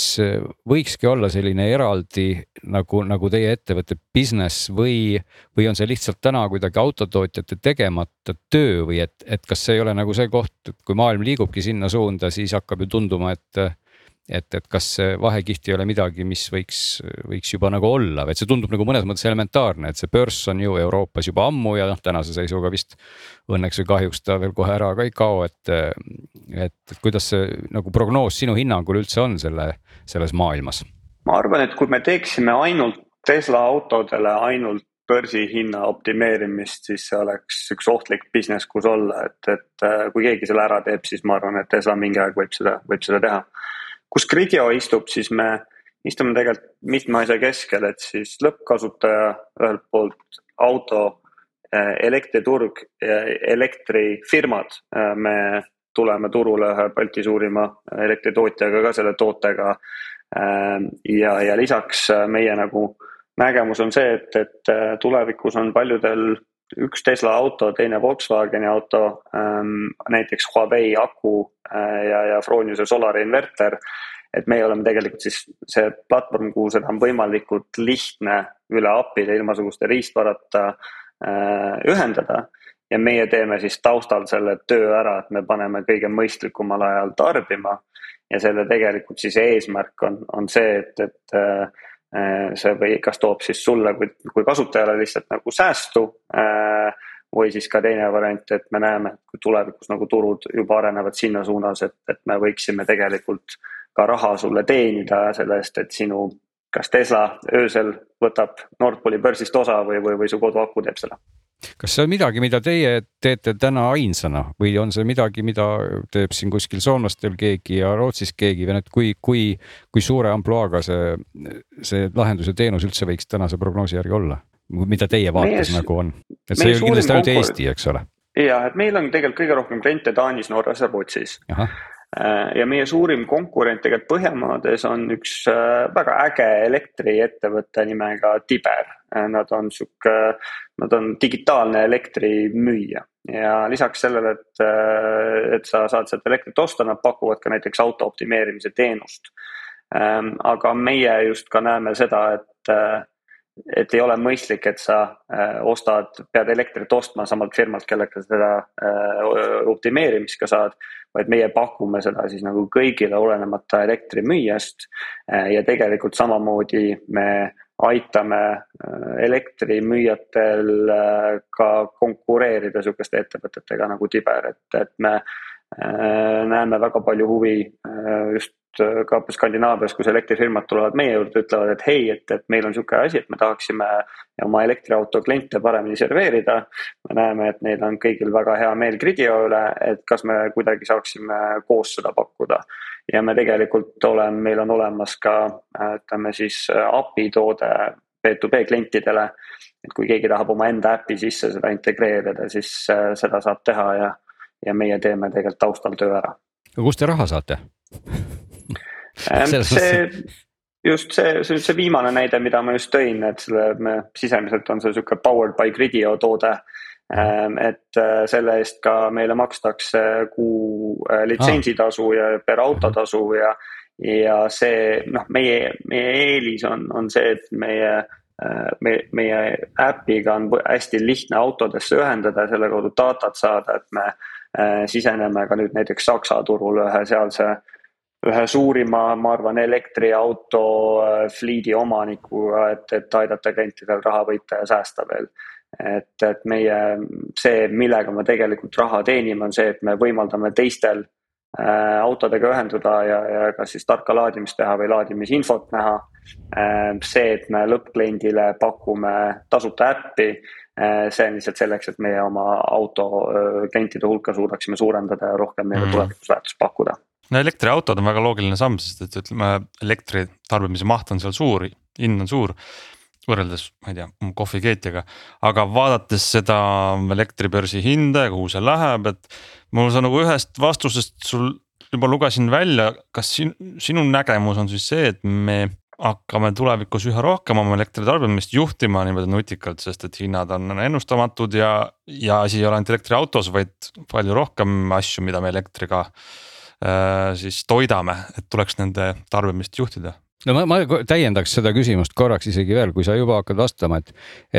Speaker 4: võikski olla selline eraldi nagu, nagu teie ettevõtte business või, või on see lihtsalt täna kuidagi autotootjate tegemata töö või et, et kas see ei ole nagu see koht, et kui maailm liigubki sinna suunda, siis hakkab ju tunduma, et et, et kas vahekiht ei ole midagi, mis võiks, võiks juba nagu olla, et see tundub nagu mõnes mõttes elementaarne, et see börs on ju Euroopas juba ammu ja noh, tänase seisuga vist õnneks või kahjuks ta veel kohe ära ka ei kao, et. et, et kuidas see nagu prognoos sinu hinnangul üldse on selle, selles maailmas?
Speaker 5: ma arvan, et kui me teeksime ainult Tesla autodele ainult börsihinna optimeerimist, siis see oleks üks ohtlik business, kus olla, et, et äh, kui keegi selle ära teeb, siis ma arvan, et Tesla mingi aeg võib seda, võib seda teha. Kus Gridio istub, siis me istume tegelikult mitme asja keskel, et siis lõppkasutaja ühelt poolt auto, äh, elektriturg, elektrifirmad, äh, me tuleme turule ühe Balti suurima elektritootjaga ka selle tootega. ja, ja lisaks meie nagu nägemus on see, et, et tulevikus on paljudel üks Tesla auto, teine Volkswageni auto ähm,, näiteks Huawei aku äh, ja, ja Froniuse Solari inverter. et meie oleme tegelikult siis see platvorm, kuhu seda on võimalikult lihtne üle API-de ilmasuguste riistvarata äh, ühendada. ja meie teeme siis taustal selle töö ära, et me paneme kõige mõistlikumal ajal tarbima. ja selle tegelikult siis eesmärk on, on see, et, et äh, see või kas toob siis sulle kui, kui kasutajale lihtsalt nagu säästu. Äh, või siis ka teine variant, et me näeme, et kui tulevikus nagu turud juba arenevad sinna suunas, et, et me võiksime tegelikult ka raha sulle teenida selle eest, et sinu kas Tesla öösel võtab Nord Pooli börsist osa või, või, või su koduaku teeb seda
Speaker 4: kas see on midagi, mida teie teete täna ainsana või on see midagi, mida teeb siin kuskil soomlastel keegi ja Rootsis keegi või noh, et kui, kui, kui suure ampluaaga see, see lahendus ja teenus üldse võiks tänase prognoosi järgi olla? mida teie vaates meie, nagu on, et see ei ole kindlasti ainult Eesti, eks ole.
Speaker 5: ja, et meil on tegelikult kõige rohkem kliente Taanis, Norras ja Rootsis. Äh, ja meie suurim konkurent tegelikult Põhjamaades on üks äh, väga äge elektriettevõte nimega Tiber. Äh, nad on sihuke, nad on digitaalne elektrimüüja ja lisaks sellele, et, et sa saad sealt elektrit osta, nad pakuvad ka näiteks auto optimeerimise teenust. Ähm, aga meie just ka näeme seda, et et ei ole mõistlik, et sa äh, ostad, pead elektrit ostma samalt firmalt, kellega seda äh, optimeerimist ka saad. vaid meie pakume seda siis nagu kõigile, olenemata elektrimüüjast äh,. ja tegelikult samamoodi me aitame äh, elektrimüüjatel äh, ka konkureerida sihukeste ettevõtetega nagu Tiber, et, et me äh, näeme väga palju huvi just ka Skandinaavias, kus elektrifirmad tulevad meie juurde, ütlevad, et hei, et, et meil on sihuke asi, et me tahaksime oma elektriauto kliente paremini serveerida. me näeme, et neil on kõigil väga hea meel Gridio üle, et kas me kuidagi saaksime koos seda pakkuda. ja me tegelikult oleme, meil on olemas ka ütleme siis API toode B2B klientidele. et kui keegi tahab omaenda äpi sisse seda integreerida, siis äh, seda saab teha ja, ja meie teeme tegelikult taustal töö ära.
Speaker 4: aga kust te raha saate *laughs*
Speaker 5: see just see, see, see viimane näide, mida ma just tõin, et selle me sisemiselt on see sihuke powered by Gridio toode. Ähm, et äh, selle eest ka meile makstakse kuu äh, litsentsitasu ja per autotasu ja, ja see noh, meie, meie eelis on, on see, et meie äh, me, meie äpiga on hästi lihtne autodesse ühendada ja selle kaudu datat saada, et me siseneme ka nüüd näiteks Saksa turul ühe sealse äh, ühe suurima, ma arvan, elektriauto äh, fliidi omanikuga, et, et aidata klientidel raha võita ja säästa veel. et, et meie see, millega me tegelikult raha teenime, on see, et me võimaldame teistel äh, autodega ühenduda ja, ja kas siis tarka laadimist teha või laadimisinfot näha äh,. see, et me lõppkliendile pakume tasuta äppi äh,, see on lihtsalt selleks, et meie oma auto äh, klientide hulka suudaksime suurendada ja rohkem neile mm. tulevikus väärtust pakkuda
Speaker 2: no elektriautod on väga loogiline samm, sest et ütleme, elektri tarbimise maht on seal suur, hind on suur. võrreldes, ma ei tea, kohvikeetjaga, aga vaadates seda elektribörsi hinda ja kuhu see läheb, et. mul sa nagu ühest vastusest sul juba lugesin välja, kas sin, sinu nägemus on siis see, et me hakkame tulevikus üha rohkem oma elektritarbimist juhtima niimoodi nutikalt, sest et hinnad on ennustamatud ja, ja asi ei ole ainult elektriautos, vaid palju rohkem asju, mida me elektriga siis toidame, et tuleks nende tarbimist juhtida.
Speaker 4: no ma, ma täiendaks seda küsimust korraks isegi veel, kui sa juba hakkad vastama, et,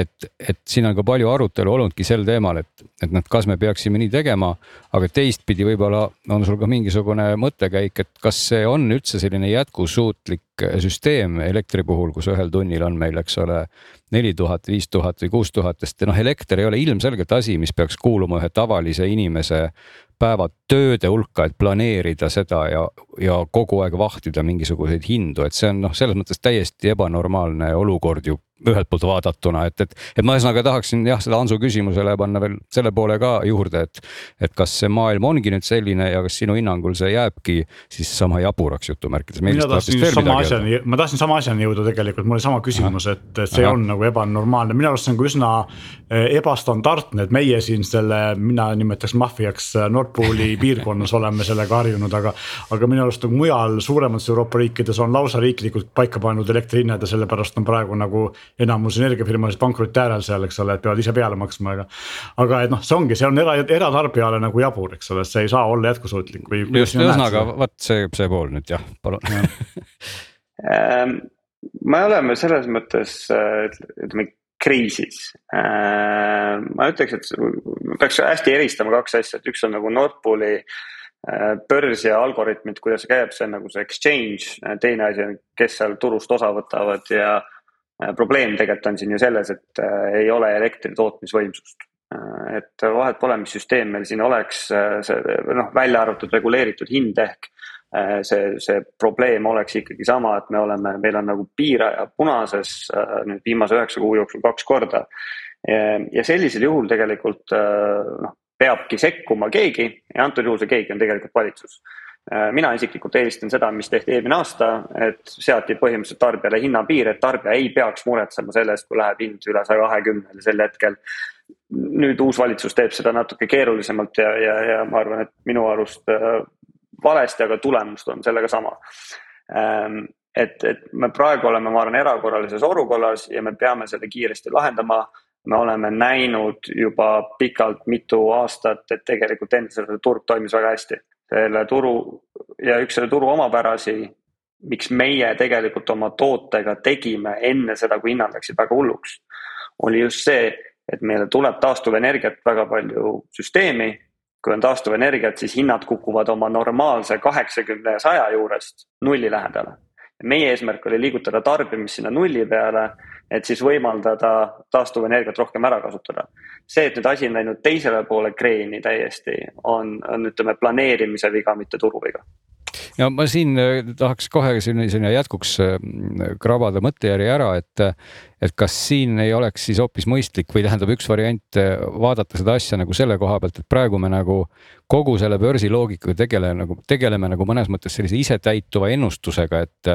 Speaker 4: et, et siin on ka palju arutelu olnudki sel teemal, et, et noh, kas me peaksime nii tegema, aga teistpidi võib-olla on sul ka mingisugune mõttekäik, et kas see on üldse selline jätkusuutlik süsteem elektri puhul, kus ühel tunnil on meil, eks ole, neli tuhat, viis tuhat või kuus tuhat, sest noh, elekter ei ole ilmselgelt asi, mis peaks kuuluma ühe tavalise inimese päevatööde hulka, et planeerida seda ja, ja kogu aeg vahtida mingisuguseid hindu, et see on noh, selles mõttes täiesti ebanormaalne olukord ju ühelt poolt vaadatuna, et, et, et ma ühesõnaga tahaksin jah, seda Hansu küsimusele panna veel selle poole ka juurde, et. et kas see maailm ongi nüüd selline ja kas sinu hinnangul see jääbki siis sama jaburaks jutumärkides.
Speaker 3: mina tahtsin sama asjani, ma tahtsin sama asjani jõuda tegelikult, mul oli sama küsimus, et, see Aha. on nagu ebanormaalne, minu arust see on ka üsna eh, ebastandardne, et meie siin selle, mina nimetaks maffiaks eh, Nord Pooli *laughs* piirkonnas oleme sellega harjunud, aga. aga minu arust nagu mujal suuremates Euroopa riikides on lausa riiklikult paika pandud elektri hinnad ja sellepärast on praegu nagu enamus energiafirmasid pankroti äärel seal, eks ole, et peavad ise peale maksma, aga. aga et noh, see ongi, see on era, eratarbijale nagu jabur, eks ole, see ei saa olla jätkusuutlik või.
Speaker 4: just, ühesõnaga vot see, see pool nüüd jah, palun
Speaker 5: ähm, me oleme selles mõttes ütleme kriisis. Ähm, ma ütleks, et peaks hästi eristama kaks asja, et üks on nagu Nord Pooli äh, börs ja algoritmid, kuidas see käib, see on nagu see exchange, teine asi on, kes seal turust osa võtavad ja Äh, probleem tegelikult on siin ju selles, et äh, ei ole elektri tootmisvõimsust. Äh, et vahet pole, mis süsteem meil siin oleks, see noh, välja arvatud reguleeritud hind ehk see, see probleem oleks ikkagi sama, et me oleme, meil on nagu piiraja punases nüüd viimase üheksa kuu jooksul kaks korda. ja sellisel juhul tegelikult noh, peabki sekkuma keegi ja antud juhul see keegi on tegelikult valitsus Äh, mina isiklikult eelistan seda, mis tehti eelmine aasta, et seati põhimõtteliselt tarbijale hinnapiir, et tarbija ei peaks muretsema selle eest, kui läheb hind üle saja kahekümnele sel hetkel. nüüd uus valitsus teeb seda natuke keerulisemalt ja, ja, ja ma arvan, et minu arust äh, valesti, aga tulemus on sellega sama. Ähm, et, et me praegu oleme, ma arvan, erakorralises olukorras ja me peame selle kiiresti lahendama me oleme näinud juba pikalt mitu aastat, et tegelikult endiselt turg toimis väga hästi selle turu ja üks selle turu omapärasi, miks meie tegelikult oma tootega tegime enne seda, kui hinnad läksid väga hulluks, oli just see, et meile tuleb taastuvenergiat väga palju süsteemi. kui on taastuvenergiat, siis hinnad kukuvad oma normaalse kaheksakümne ja saja juurest nulli lähedale. Meie eesmärk oli liigutada tarbimist sinna nulli peale et siis võimaldada taastuvenergiat rohkem ära kasutada. see, et nüüd asi on läinud teisele poole kreeni täiesti, on, on ütleme planeerimise viga, mitte turuviga
Speaker 4: ja ma siin äh, tahaks kohe selline jätkuks äh, krabada mõttejärje ära, et, et kas siin ei oleks siis hoopis mõistlik või tähendab üks variant äh, vaadata seda asja nagu selle koha pealt, et praegu me nagu kogu selle börsiloogikaga tegeleme nagu, tegeleme nagu mõnes mõttes sellise isetäituva ennustusega, et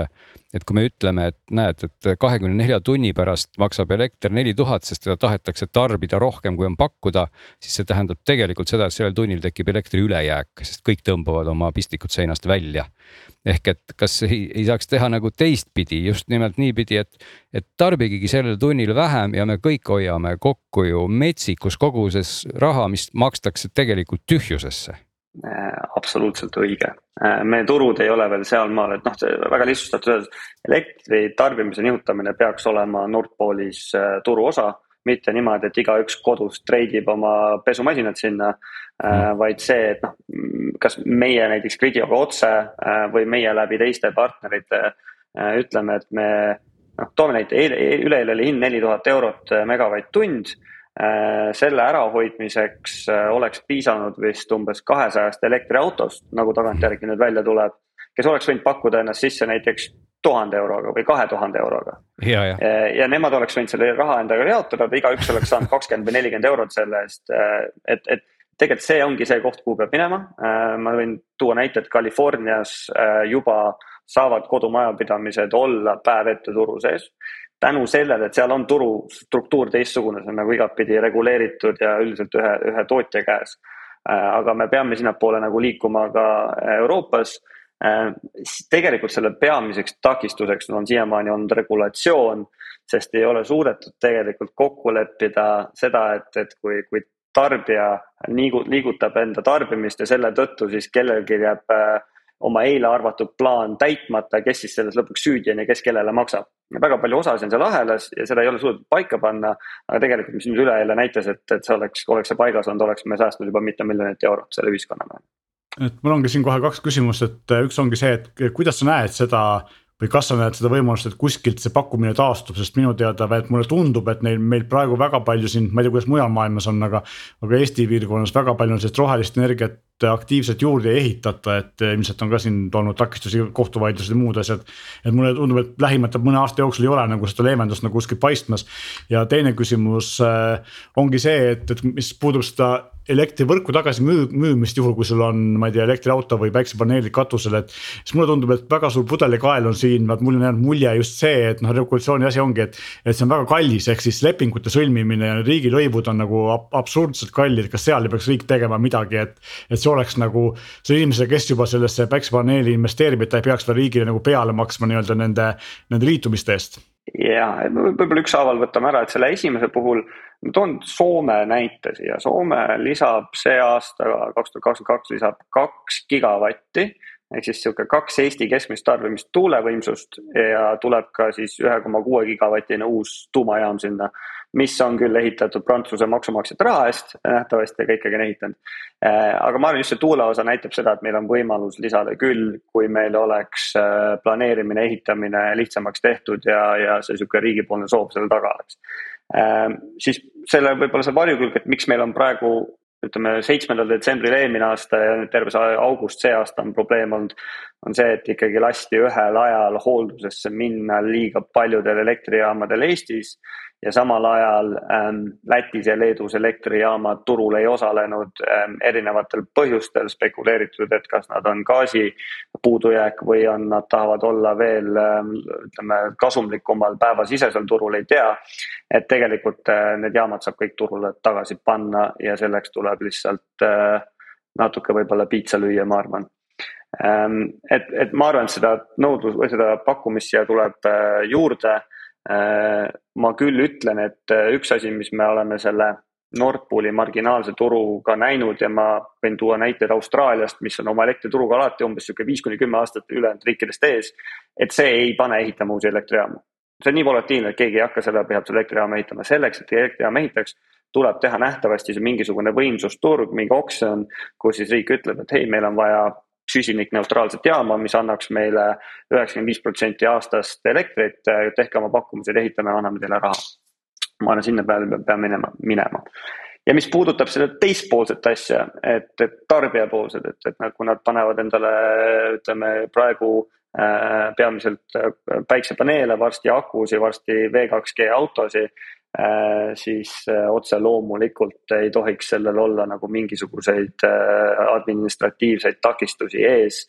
Speaker 4: et kui me ütleme, et näed, et kahekümne nelja tunni pärast maksab elekter neli tuhat, sest teda tahetakse tarbida rohkem, kui on pakkuda, siis see tähendab tegelikult seda, et sellel tunnil tekib elektri ülejääk, sest kõik tõmbavad oma pistikud seinast välja. ehk et kas ei, ei saaks teha nagu teistpidi, just nimelt niipidi, et, et tarbigegi sellel tunnil vähem ja me kõik hoiame kokku ju metsikus koguses raha, mis makstakse tegelikult tühjusesse
Speaker 5: Äh, absoluutselt õige. Äh, meie turud ei ole veel sealmaal, et noh, väga lihtsustatult öeldes, elektri tarbimise nihutamine peaks olema Nord Poolis äh, turuosa, mitte niimoodi, et igaüks kodus treidib oma pesumasinad sinna mm., vaid see, et noh, kas meie näiteks Gridioga otse või meie läbi teiste partnerite ütleme, et me noh, toome näite, üleeile oli hind neli tuhat eurot megavatt-tund Äh, selle ärahoidmiseks äh, oleks piisanud vist umbes kahesajast elektriautost, nagu tagantjärgi nüüd välja tuleb, kes oleks võinud pakkuda ennast sisse näiteks tuhande euroga või kahe tuhande euroga.
Speaker 4: ja, ja.
Speaker 5: Äh, ja nemad oleks võinud selle raha endaga jaotada, igaüks oleks saanud kakskümmend või nelikümmend eurot selle eest, et, et tegelikult see ongi see koht, kuhu peab minema. ma võin tuua näite, et Californias juba saavad kodumajapidamised olla päev ette turu sees tänu sellele, et seal on turustruktuur teistsugune, see on nagu igatpidi reguleeritud ja üldiselt ühe, ühe tootja käes. Äh, aga me peame sinnapoole nagu liikuma ka Euroopas. Äh, tegelikult selle peamiseks takistuseks on siiamaani olnud regulatsioon, sest ei ole suudetud tegelikult kokku leppida seda, et, et kui, kui tarbija liigu-, liigutab enda tarbimist ja selle tõttu siis kellelgi jääb äh, oma eile arvatud plaan täitmata, kes siis selles lõpuks süüdi on ja kes kellele maksab. väga palju osasid on seal ahelas ja seda ei ole suudetud paika panna, aga tegelikult, mis nüüd üleeile näitas, et, et see oleks, oleks see paigas olnud, oleks me säästnud juba mitu miljonit eurot selle ühiskonnale.
Speaker 3: et mul ongi siin kohe kaks küsimust, et üks ongi see, et kuidas sa näed seda või kas sa näed seda võimalust, et kuskilt see pakkumine taastub, sest minu teada, et mulle tundub, et neil, meil praegu väga palju siin, ma ei tea, kuidas mujal maailmas on, aga. aga Eesti piirkonnas väga palju on sellist rohelist energiat aktiivselt juurde ei ehitata, et ilmselt on ka siin olnud takistusi, kohtuvaidlused ja muud asjad. et mulle tundub, et lähimate mõne aasta jooksul ei ole nagu seda leevendust nagu kuskil paistmas. ja teine küsimus äh, ongi see, et, et mis puudub seda elektrivõrku tagasi müü-, müümist, juhul kui sul on, ma ei tea, elektriauto või päiksepaneelid katusel, et. siis mulle tundub, et väga suur pudelikael on siin, vaat mul on jäänud mulje just see, et noh, regulatsiooni asi ongi, et. et see on väga kallis, ehk siis lepingute sõlmimine ja riigilõivud on nagu absurdselt kallid, kas seal ei peaks riik tegema midagi, et. et see oleks nagu see inimesele, kes juba sellesse päiksepaneeli investeerib, et ta ei peaks veel riigile nagu peale maksma nii-öelda nende, nende liitumiste eest.
Speaker 5: Ja, võib-olla ükshaaval võtame ära, et selle esimese puhul ma toon Soome näite siia, Soome lisab see aasta, kaks tuhat kakskümmend kaks lisab kaks gigavatti ehk siis sihuke kaks Eesti keskmist tarbimist tuulevõimsust ja tuleb ka siis ühe koma kuue gigavatine uus tuumajaam sinna mis on küll ehitatud Prantsuse maksumaksjate raha eest, nähtavasti, aga ikkagi on ehitanud. Äh, aga ma arvan, just see tuule osa näitab seda, et meil on võimalus lisada küll, kui meil oleks äh, planeerimine, ehitamine lihtsamaks tehtud ja, ja see sihuke riigipoolne soov selle taga oleks. Äh, siis selle võib-olla see varjukülg, et miks meil on praegu ütleme seitsmendal detsembril eelmine aasta ja nüüd terve see august see aasta on probleem olnud. on see, et ikkagi lasti ühel ajal hooldusesse minna liiga paljudel elektrijaamadel Eestis ja samal ajal ähm, Lätis ja Leedus elektrijaamad turul ei osalenud ähm, erinevatel põhjustel, spekuleeritud, et kas nad on gaasi puudujääk või on, nad tahavad olla veel ähm, ütleme kasumlikumal päevasisesel turul, ei tea. et tegelikult äh, need jaamad saab kõik turule tagasi panna ja selleks tuleb lihtsalt äh, natuke võib-olla piitsa lüüa, ma arvan ähm,. et, et ma arvan, et seda nõudlus või seda pakkumist siia tuleb äh, juurde ma küll ütlen, et äh, üks asi, mis me oleme selle Nord Pooli marginaalse turuga näinud ja ma võin tuua näiteid Austraaliast, mis on oma elektrituruga alati umbes sihuke viis kuni kümme aastat ülejäänud riikidest ees. et see ei pane ehitama uusi elektrijaamu. see on nii volatiilne, et keegi ei hakka selle pealt elektrijaama ehitama, selleks, et elektrijaama ehitaks tuleb teha nähtavasti see mingisugune võimsusturg, mingi oksjon, kus siis riik ütleb, et hei, meil on vaja süsinikneutraalset jaama, mis annaks meile üheksakümmend viis protsenti aastast elektrit, tehke oma pakkumised, ehitame, anname teile raha. ma arvan, sinna peale me peame minema, minema. ja mis puudutab seda teistpoolset asja, et, et tarbijapoolsed, et, et nad, kui nad panevad endale, ütleme praegu äh, peamiselt äh, päiksepaneele, varsti akusid, varsti V2G autosid siis äh, otse loomulikult ei tohiks sellel olla nagu mingisuguseid äh, administratiivseid takistusi ees.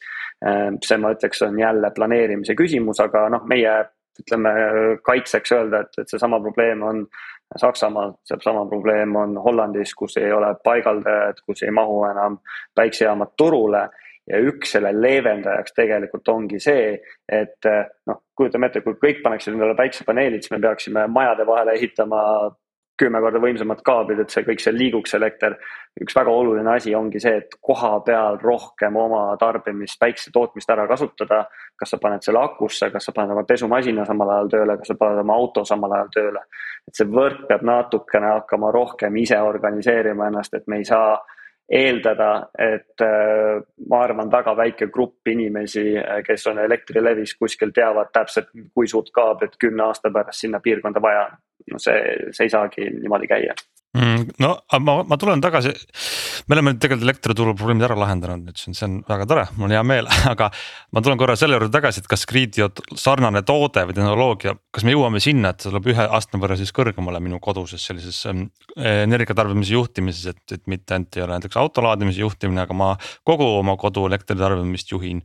Speaker 5: see, ma ütleks, on jälle planeerimise küsimus, aga noh, meie ütleme kaitseks öelda, et, et seesama probleem on Saksamaal, seesama probleem on Hollandis, kus ei ole paigaldajad, kus ei mahu enam päiksejaamad turule ja üks selle leevendajaks tegelikult ongi see, et eh, noh, kujutame ette, kui kõik paneksid endale päiksepaneelid, siis me peaksime majade vahele ehitama kümme korda võimsamad kaablid, et see kõik seal liiguks, elekter. üks väga oluline asi ongi see, et koha peal rohkem oma tarbimist, päikse tootmist ära kasutada. kas sa paned selle akusse, kas sa paned oma pesumasina samal ajal tööle, kas sa paned oma auto samal ajal tööle. et see võrk peab natukene hakkama rohkem ise organiseerima ennast, et me ei saa eeldada, et äh, ma arvan, väga väike grupp inimesi, äh, kes on Elektrilevis kuskil teavad täpselt, kui suurt kaablit kümne aasta pärast sinna piirkonda vaja on. no see, see ei saagi niimoodi käia
Speaker 2: mm,. no ma, ma tulen tagasi, me oleme nüüd tegelikult elektrituru probleemid ära lahendanud, nüüd on, see on väga tore, mul on hea meel, *laughs* aga. ma tulen korra selle juurde tagasi, et kas Gridio sarnane toode või tehnoloogia, kas me jõuame sinna, et see tuleb ühe astme võrra siis kõrgemale minu koduses sellises ähm, energiatarbimise juhtimises, et, et mitte ainult ei ole näiteks auto laadimise juhtimine, aga ma kogu oma kodu elektritarbimist juhin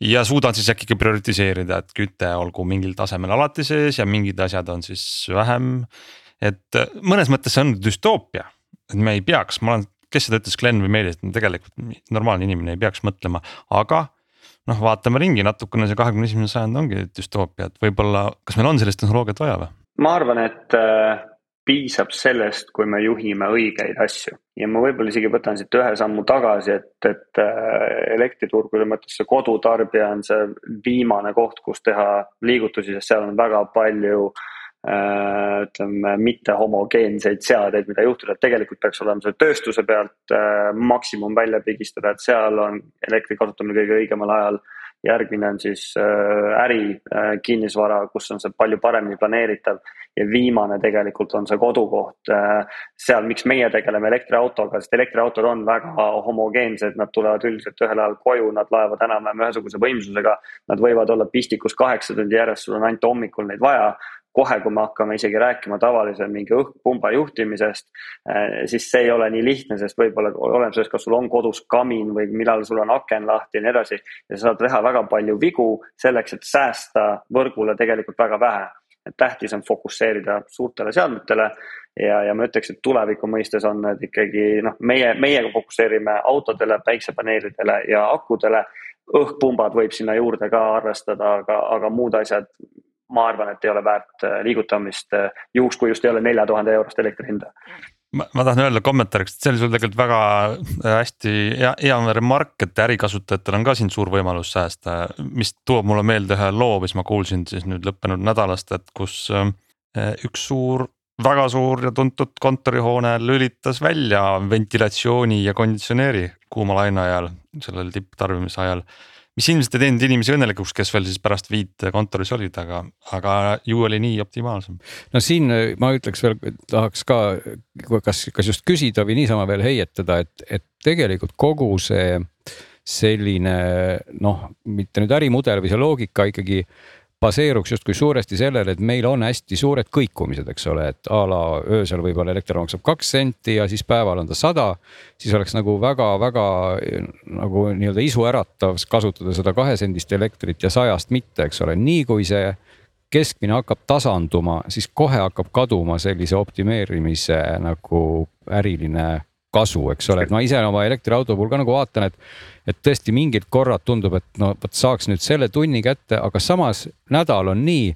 Speaker 2: ja suudan siis äkki prioritiseerida, et küte olgu mingil tasemel alati sees ja mingid asjad on siis vähem et äh, mõnes mõttes see on düstoopia, et me ei peaks, ma olen, kes seda ütles, Glen või Meelis, tegelikult normaalne inimene ei peaks mõtlema, aga noh, vaatame ringi natukene, see kahekümne esimene sajand ongi düstoopia, et võib-olla, kas meil on sellist tehnoloogiat vaja või?
Speaker 5: ma arvan, et äh, piisab sellest, kui me juhime õigeid asju ja ma võib-olla isegi võtan siit ühe sammu tagasi, et, et äh, elektriturgude mõttes see kodutarbija on see viimane koht, kus teha liigutusi, sest seal on väga palju äh, ütleme, mitte homogeenseid seadeid, mida juhtuda, et tegelikult peaks olema see tööstuse pealt äh, maksimum välja pigistada, et seal on elektri kasutamine kõige õigemal ajal järgmine on siis äh, äri äh, kinnisvara, kus on see palju paremini planeeritav ja viimane tegelikult on see kodukoht. Äh, seal, miks meie tegeleme elektriautoga, sest elektriautod on väga homogeensed, nad tulevad üldiselt ühel ajal koju, nad laevad enam-vähem ühesuguse võimsusega. Nad võivad olla pistikus kaheksa tundi järjest, sul on ainult hommikul neid vaja kohe, kui me hakkame isegi rääkima tavalise mingi õhkpumba juhtimisest, eh, siis see ei ole nii lihtne, sest võib-olla oleneb sellest, kas sul on kodus kamin või millal sul on aken lahti ja nii edasi. ja sa saad teha väga palju vigu selleks, et säästa võrgule tegelikult väga vähe. et tähtis on fokusseerida suurtele seadmetele ja, ja ma ütleks, et tuleviku mõistes on need ikkagi noh, meie, meie fokusseerime autodele, päiksepaneelidele ja akudele õhkpumbad võib sinna juurde ka arvestada, aga, aga muud asjad ma arvan, et ei ole väärt äh, liigutamist äh, juhuks, kui just ei ole nelja tuhande eurost elektri hinda.
Speaker 2: ma, ma tahan öelda kommentaariks, et see oli sul tegelikult väga äh, hästi hea, hea remark, et ärikasutajatel on ka siin suur võimalus säästa, mis toob mulle meelde ühe loo, mis ma kuulsin siis nüüd lõppenud nädalast, et kus üks suur väga suur ja tuntud kontorihoone lülitas välja ventilatsiooni ja konditsioneeri kuuma laine ajal, sellel tipptarbimise ajal mis ilmselt ei teinud inimesi õnnelikuks, kes veel siis pärast viit kontoris olid, aga, aga ju oli nii optimaalsem.
Speaker 4: no siin äh, ma ütleks veel, tahaks ka, kas, kas just küsida või niisama veel heietada, et, et tegelikult kogu see selline noh, mitte nüüd ärimudel või see loogika ikkagi baseeruks justkui suuresti sellele, et meil on hästi suured kõikumised, eks ole, et a la öösel võib-olla elekter maksab kaks senti ja siis päeval on ta sada. siis oleks nagu väga-väga nagu nii-öelda isuäratav kasutada seda kahesendist elektrit ja sajast mitte, eks ole, nii kui see keskmine hakkab tasanduma, siis kohe hakkab kaduma sellise optimeerimise nagu äriline kasu, eks ole, et ma ise oma elektriauto puhul ka nagu vaatan, et et tõesti mingid korrad tundub, et no vot saaks nüüd selle tunni kätte, aga samas nädal on nii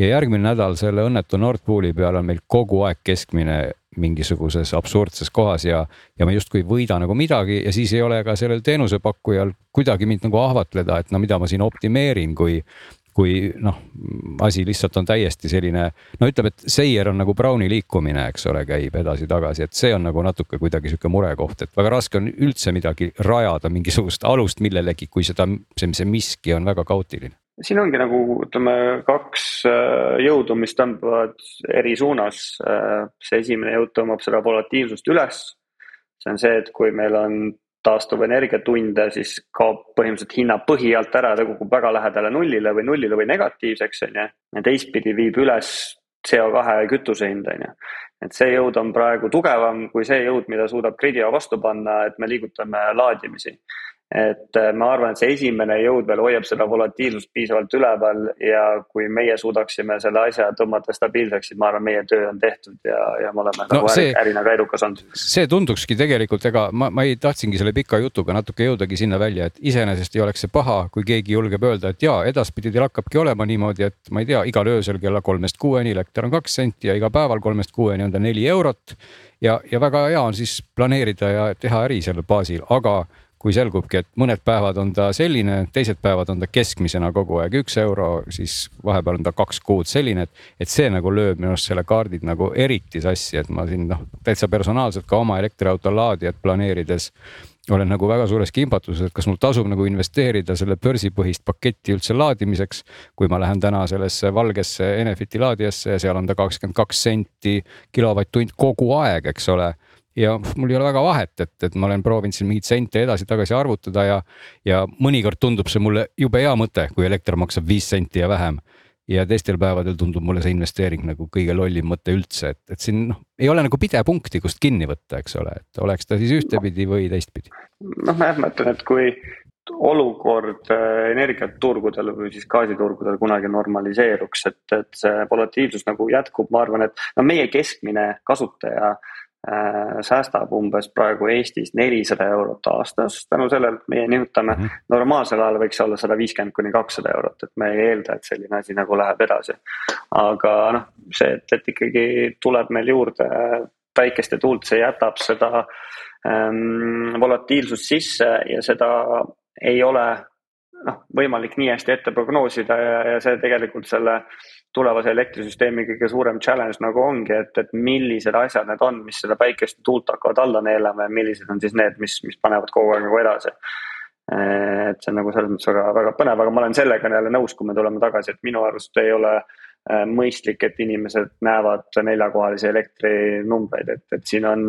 Speaker 4: ja järgmine nädal selle õnnetu Nord Pooli peal on meil kogu aeg keskmine mingisuguses absurdses kohas ja, ja me justkui ei võida nagu midagi ja siis ei ole ka sellel teenusepakkujal kuidagi mind nagu ahvatleda, et no mida ma siin optimeerin, kui kui noh, asi lihtsalt on täiesti selline, no ütleme, et seier on nagu Browni liikumine, eks ole, käib edasi-tagasi, et see on nagu natuke kuidagi sihuke murekoht, et väga raske on üldse midagi rajada, mingisugust alust millelegi, kui seda, see, see miski on väga kaootiline
Speaker 5: siin ongi nagu ütleme kaks äh, jõudu, mis tõmbavad eri suunas. Äh, see esimene jõud tõmbab seda volatiilsust üles. see on see, et kui meil on taastuvenergiatunde, siis kaob põhimõtteliselt hinna põhi alt ära, ta kukub väga lähedale nullile või nullile või negatiivseks, on ju. ja teistpidi viib üles CO2 kütuse hind, on ju. et see jõud on praegu tugevam kui see jõud, mida suudab Gridio vastu panna, et me liigutame laadimisi et äh, ma arvan, et see esimene jõud veel hoiab seda volatiilsust piisavalt üleval ja kui meie suudaksime selle asja tõmmata stabiilseks, siis ma arvan, meie töö on tehtud ja, ja me oleme no, nagu see, ärina ka edukas olnud.
Speaker 4: see tundukski tegelikult, ega ma, ma ei tahtsingi selle pika jutuga natuke jõudagi sinna välja, et iseenesest ei oleks see paha, kui keegi julgeb öelda, et jaa, edaspidi teil hakkabki olema niimoodi, et ma ei tea, igal öösel kella kolmest kuueni elekter on kaks senti ja iga päeval kolmest kuueni on ta neli eurot. ja, ja väga hea on siis planeerida ja teha äri sellel baasil, aga kui selgubki, et mõned päevad on ta selline, teised päevad on ta keskmisena kogu aeg üks euro, siis vahepeal on ta kaks kuud selline, et, et see nagu lööb minu arust selle kaardid nagu eriti sassi, et ma siin noh, täitsa personaalselt ka oma elektriauto laadijat planeerides olen nagu väga suures kimbatuses, et kas mul tasub nagu investeerida selle börsipõhist paketti üldse laadimiseks. kui ma lähen täna sellesse valgesse Enefiti laadijasse ja seal on ta kakskümmend kaks senti kilovatt-tund kogu aeg, eks ole ja mul ei ole väga vahet, et, et ma olen proovinud siin mingeid sente edasi-tagasi arvutada ja, ja mõnikord tundub see mulle jube hea mõte, kui elekter maksab viis senti ja vähem. ja teistel päevadel tundub mulle see investeering nagu kõige lollim mõte üldse, et, et siin noh, ei ole nagu pidepunkti, kust kinni võtta, eks ole, et oleks ta siis ühtepidi või teistpidi.
Speaker 5: noh, ma jah mõtlen, et kui olukord äh, energiaturgudel või siis gaasiturgudel kunagi normaliseeruks, et, et see volatiilsus nagu jätkub, ma arvan, et no meie keskmine kasutaja säästab umbes praegu Eestis nelisada eurot aastas tänu sellele, et meie nihutame mm. -hmm. normaalsel ajal võiks olla sada viiskümmend kuni kakssada eurot, et me ei eelda, et selline asi nagu läheb edasi. aga noh, see, et, et ikkagi tuleb meil juurde päikest ja tuult, see jätab seda ähm, volatiilsust sisse ja seda ei ole noh, võimalik nii hästi ette prognoosida ja, ja see tegelikult selle tulevase elektrisüsteemi kõige suurem challenge nagu ongi, et, et millised asjad need on, mis seda päikest ja tuult hakkavad alla neelama ja millised on siis need, mis, mis panevad kogu aeg nagu edasi. et see on nagu selles mõttes väga, väga põnev, aga ma olen sellega jälle nõus, kui me tuleme tagasi, et minu arust ei ole äh, mõistlik, et inimesed näevad neljakohalisi elektrinumbreid, et, et siin on.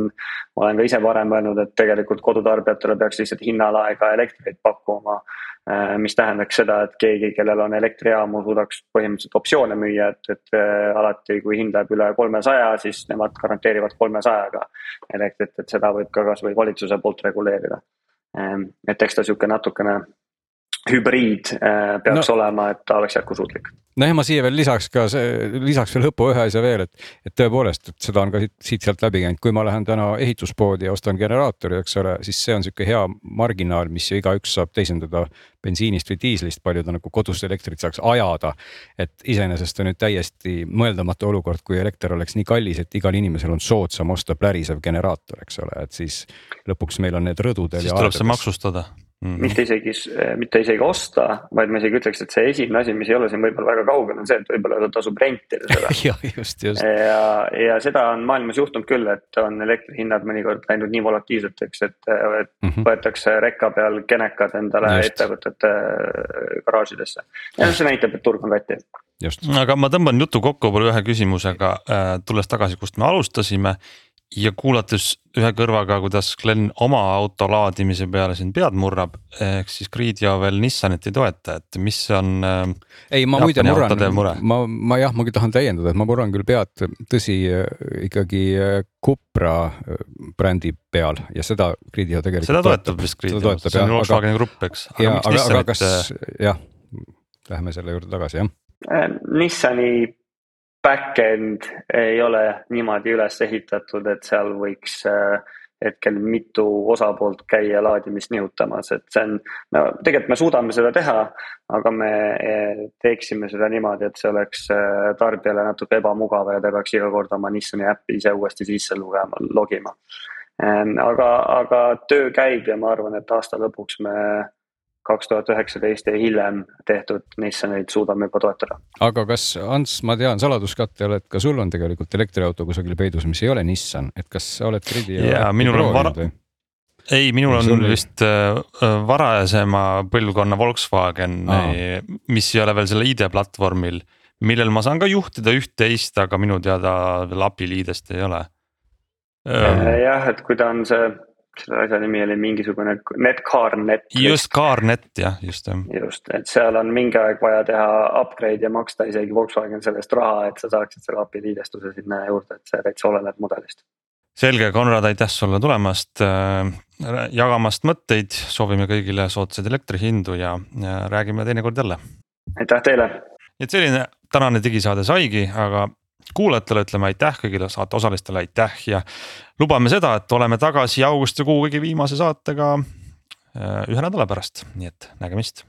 Speaker 5: ma olen ka ise varem öelnud, et tegelikult kodutarbijatele peaks lihtsalt hinnalaega elektrit pakkuma Äh, mis tähendaks seda, et keegi, kellel on elektrijaamu, suudaks põhimõtteliselt optsioone müüa, et, et äh, alati, kui hind läheb üle kolmesaja, siis nemad garanteerivad kolmesajaga elektrit, et seda võib ka kasvõi valitsuse poolt reguleerida. Et eks ta sihuke natukene hübriid äh, peaks no. olema, et ta oleks jätkusuutlik
Speaker 4: nojah, ma siia veel lisaks ka see, lisaks veel lõppu ühe asja veel, et, et tõepoolest, et seda on ka siit-sealt läbi käinud, kui ma lähen täna ehituspoodi ja ostan generaatori, eks ole, siis see on sihuke hea marginaal, mis ju igaüks saab teisendada bensiinist või diislist, palju ta nagu kodust elektrit saaks ajada. et iseenesest on nüüd täiesti mõeldamatu olukord, kui elekter oleks nii kallis, et igal inimesel on soodsam osta plärisev generaator, eks ole, et siis lõpuks meil on need rõdudel.
Speaker 2: siis tuleb see maksustada
Speaker 5: Mm -hmm. mitte isegi, mitte isegi osta, vaid ma isegi ütleks, et see esimene asi, mis ei ole siin võib-olla väga kaugel, on see, et võib-olla tasub rentida seda *laughs*
Speaker 4: jah, just, just.
Speaker 5: ja, ja seda on maailmas juhtunud küll, et on elektrihinnad mõnikord läinud nii volatiilseteks, et, et mm -hmm. võetakse rekka peal kenekad endale just. ettevõtete äh, garaažidesse. ja see näitab, et turg on tatti
Speaker 2: aga ma tõmban jutu kokku võib-olla ühe küsimusega, äh, tulles tagasi, kust me alustasime ja kuulates ühe kõrvaga, kuidas Glen oma auto laadimise peale siin pead murrab, ehk siis Grideo veel Nissanit ei toeta, et mis on.
Speaker 4: Äh, ei, ma muide murran, ma, ma jah, ma tahan täiendada, et ma murran küll pead, tõsi ikkagi äh, Cupra äh, brändi peal ja seda Grideo tegelikult.
Speaker 2: seda toetab vist Grideo, see on Volkswageni grupp, eks.
Speaker 4: ja, aga, aga kas jah, lähme selle juurde tagasi, jah.
Speaker 5: Nissani back-end ei ole niimoodi üles ehitatud, et seal võiks äh, hetkel mitu osapoolt käia laadimist nihutamas, et see on, no tegelikult me suudame seda teha, aga me äh, teeksime seda niimoodi, et see oleks äh, tarbijale natuke ebamugav ja ta peaks iga kord oma Nissani äppi ise uuesti sisse lugema, logima. Ähm, aga, aga töö käib ja ma arvan, et aasta lõpuks me kaks tuhat üheksateist ja hiljem tehtud Nissaneid suudame juba toetada.
Speaker 4: aga kas, Ants, ma tean saladuskatte, et ka sul on tegelikult elektriauto kusagil peidus, mis ei ole Nissan, et kas sa oled Gridi?
Speaker 2: jaa, minul on vara, ei, minul on sul... vist äh, varasema põlvkonna Volkswagen, mis ei ole veel selle ID-platvormil, millel ma saan ka juhtida üht-teist, aga minu teada veel API liidest ei ole.
Speaker 5: jah, et kui ta on see selle asja nimi oli mingisugune NetCarNet.
Speaker 2: just CarNet jah, just jah.
Speaker 5: just, et seal on mingi aeg vaja teha upgrade ja maksta isegi Volkswagen selle eest raha, et sa saaksid selle API liidestuse sinna juurde, et see täitsa oleneb mudelist.
Speaker 2: selge, Konrad, aitäh sulle tulemast, äh, jagamast mõtteid, soovime kõigile soodsaid elektrihindu ja, ja räägime teinekord jälle.
Speaker 5: aitäh teile.
Speaker 2: et selline tänane digisaade saigi, aga kuulajatele ütleme aitäh, kõigile saate osalistele aitäh ja lubame seda, et oleme tagasi augustikuu kõige viimase saatega äh, ühe nädala pärast, nii et nägemist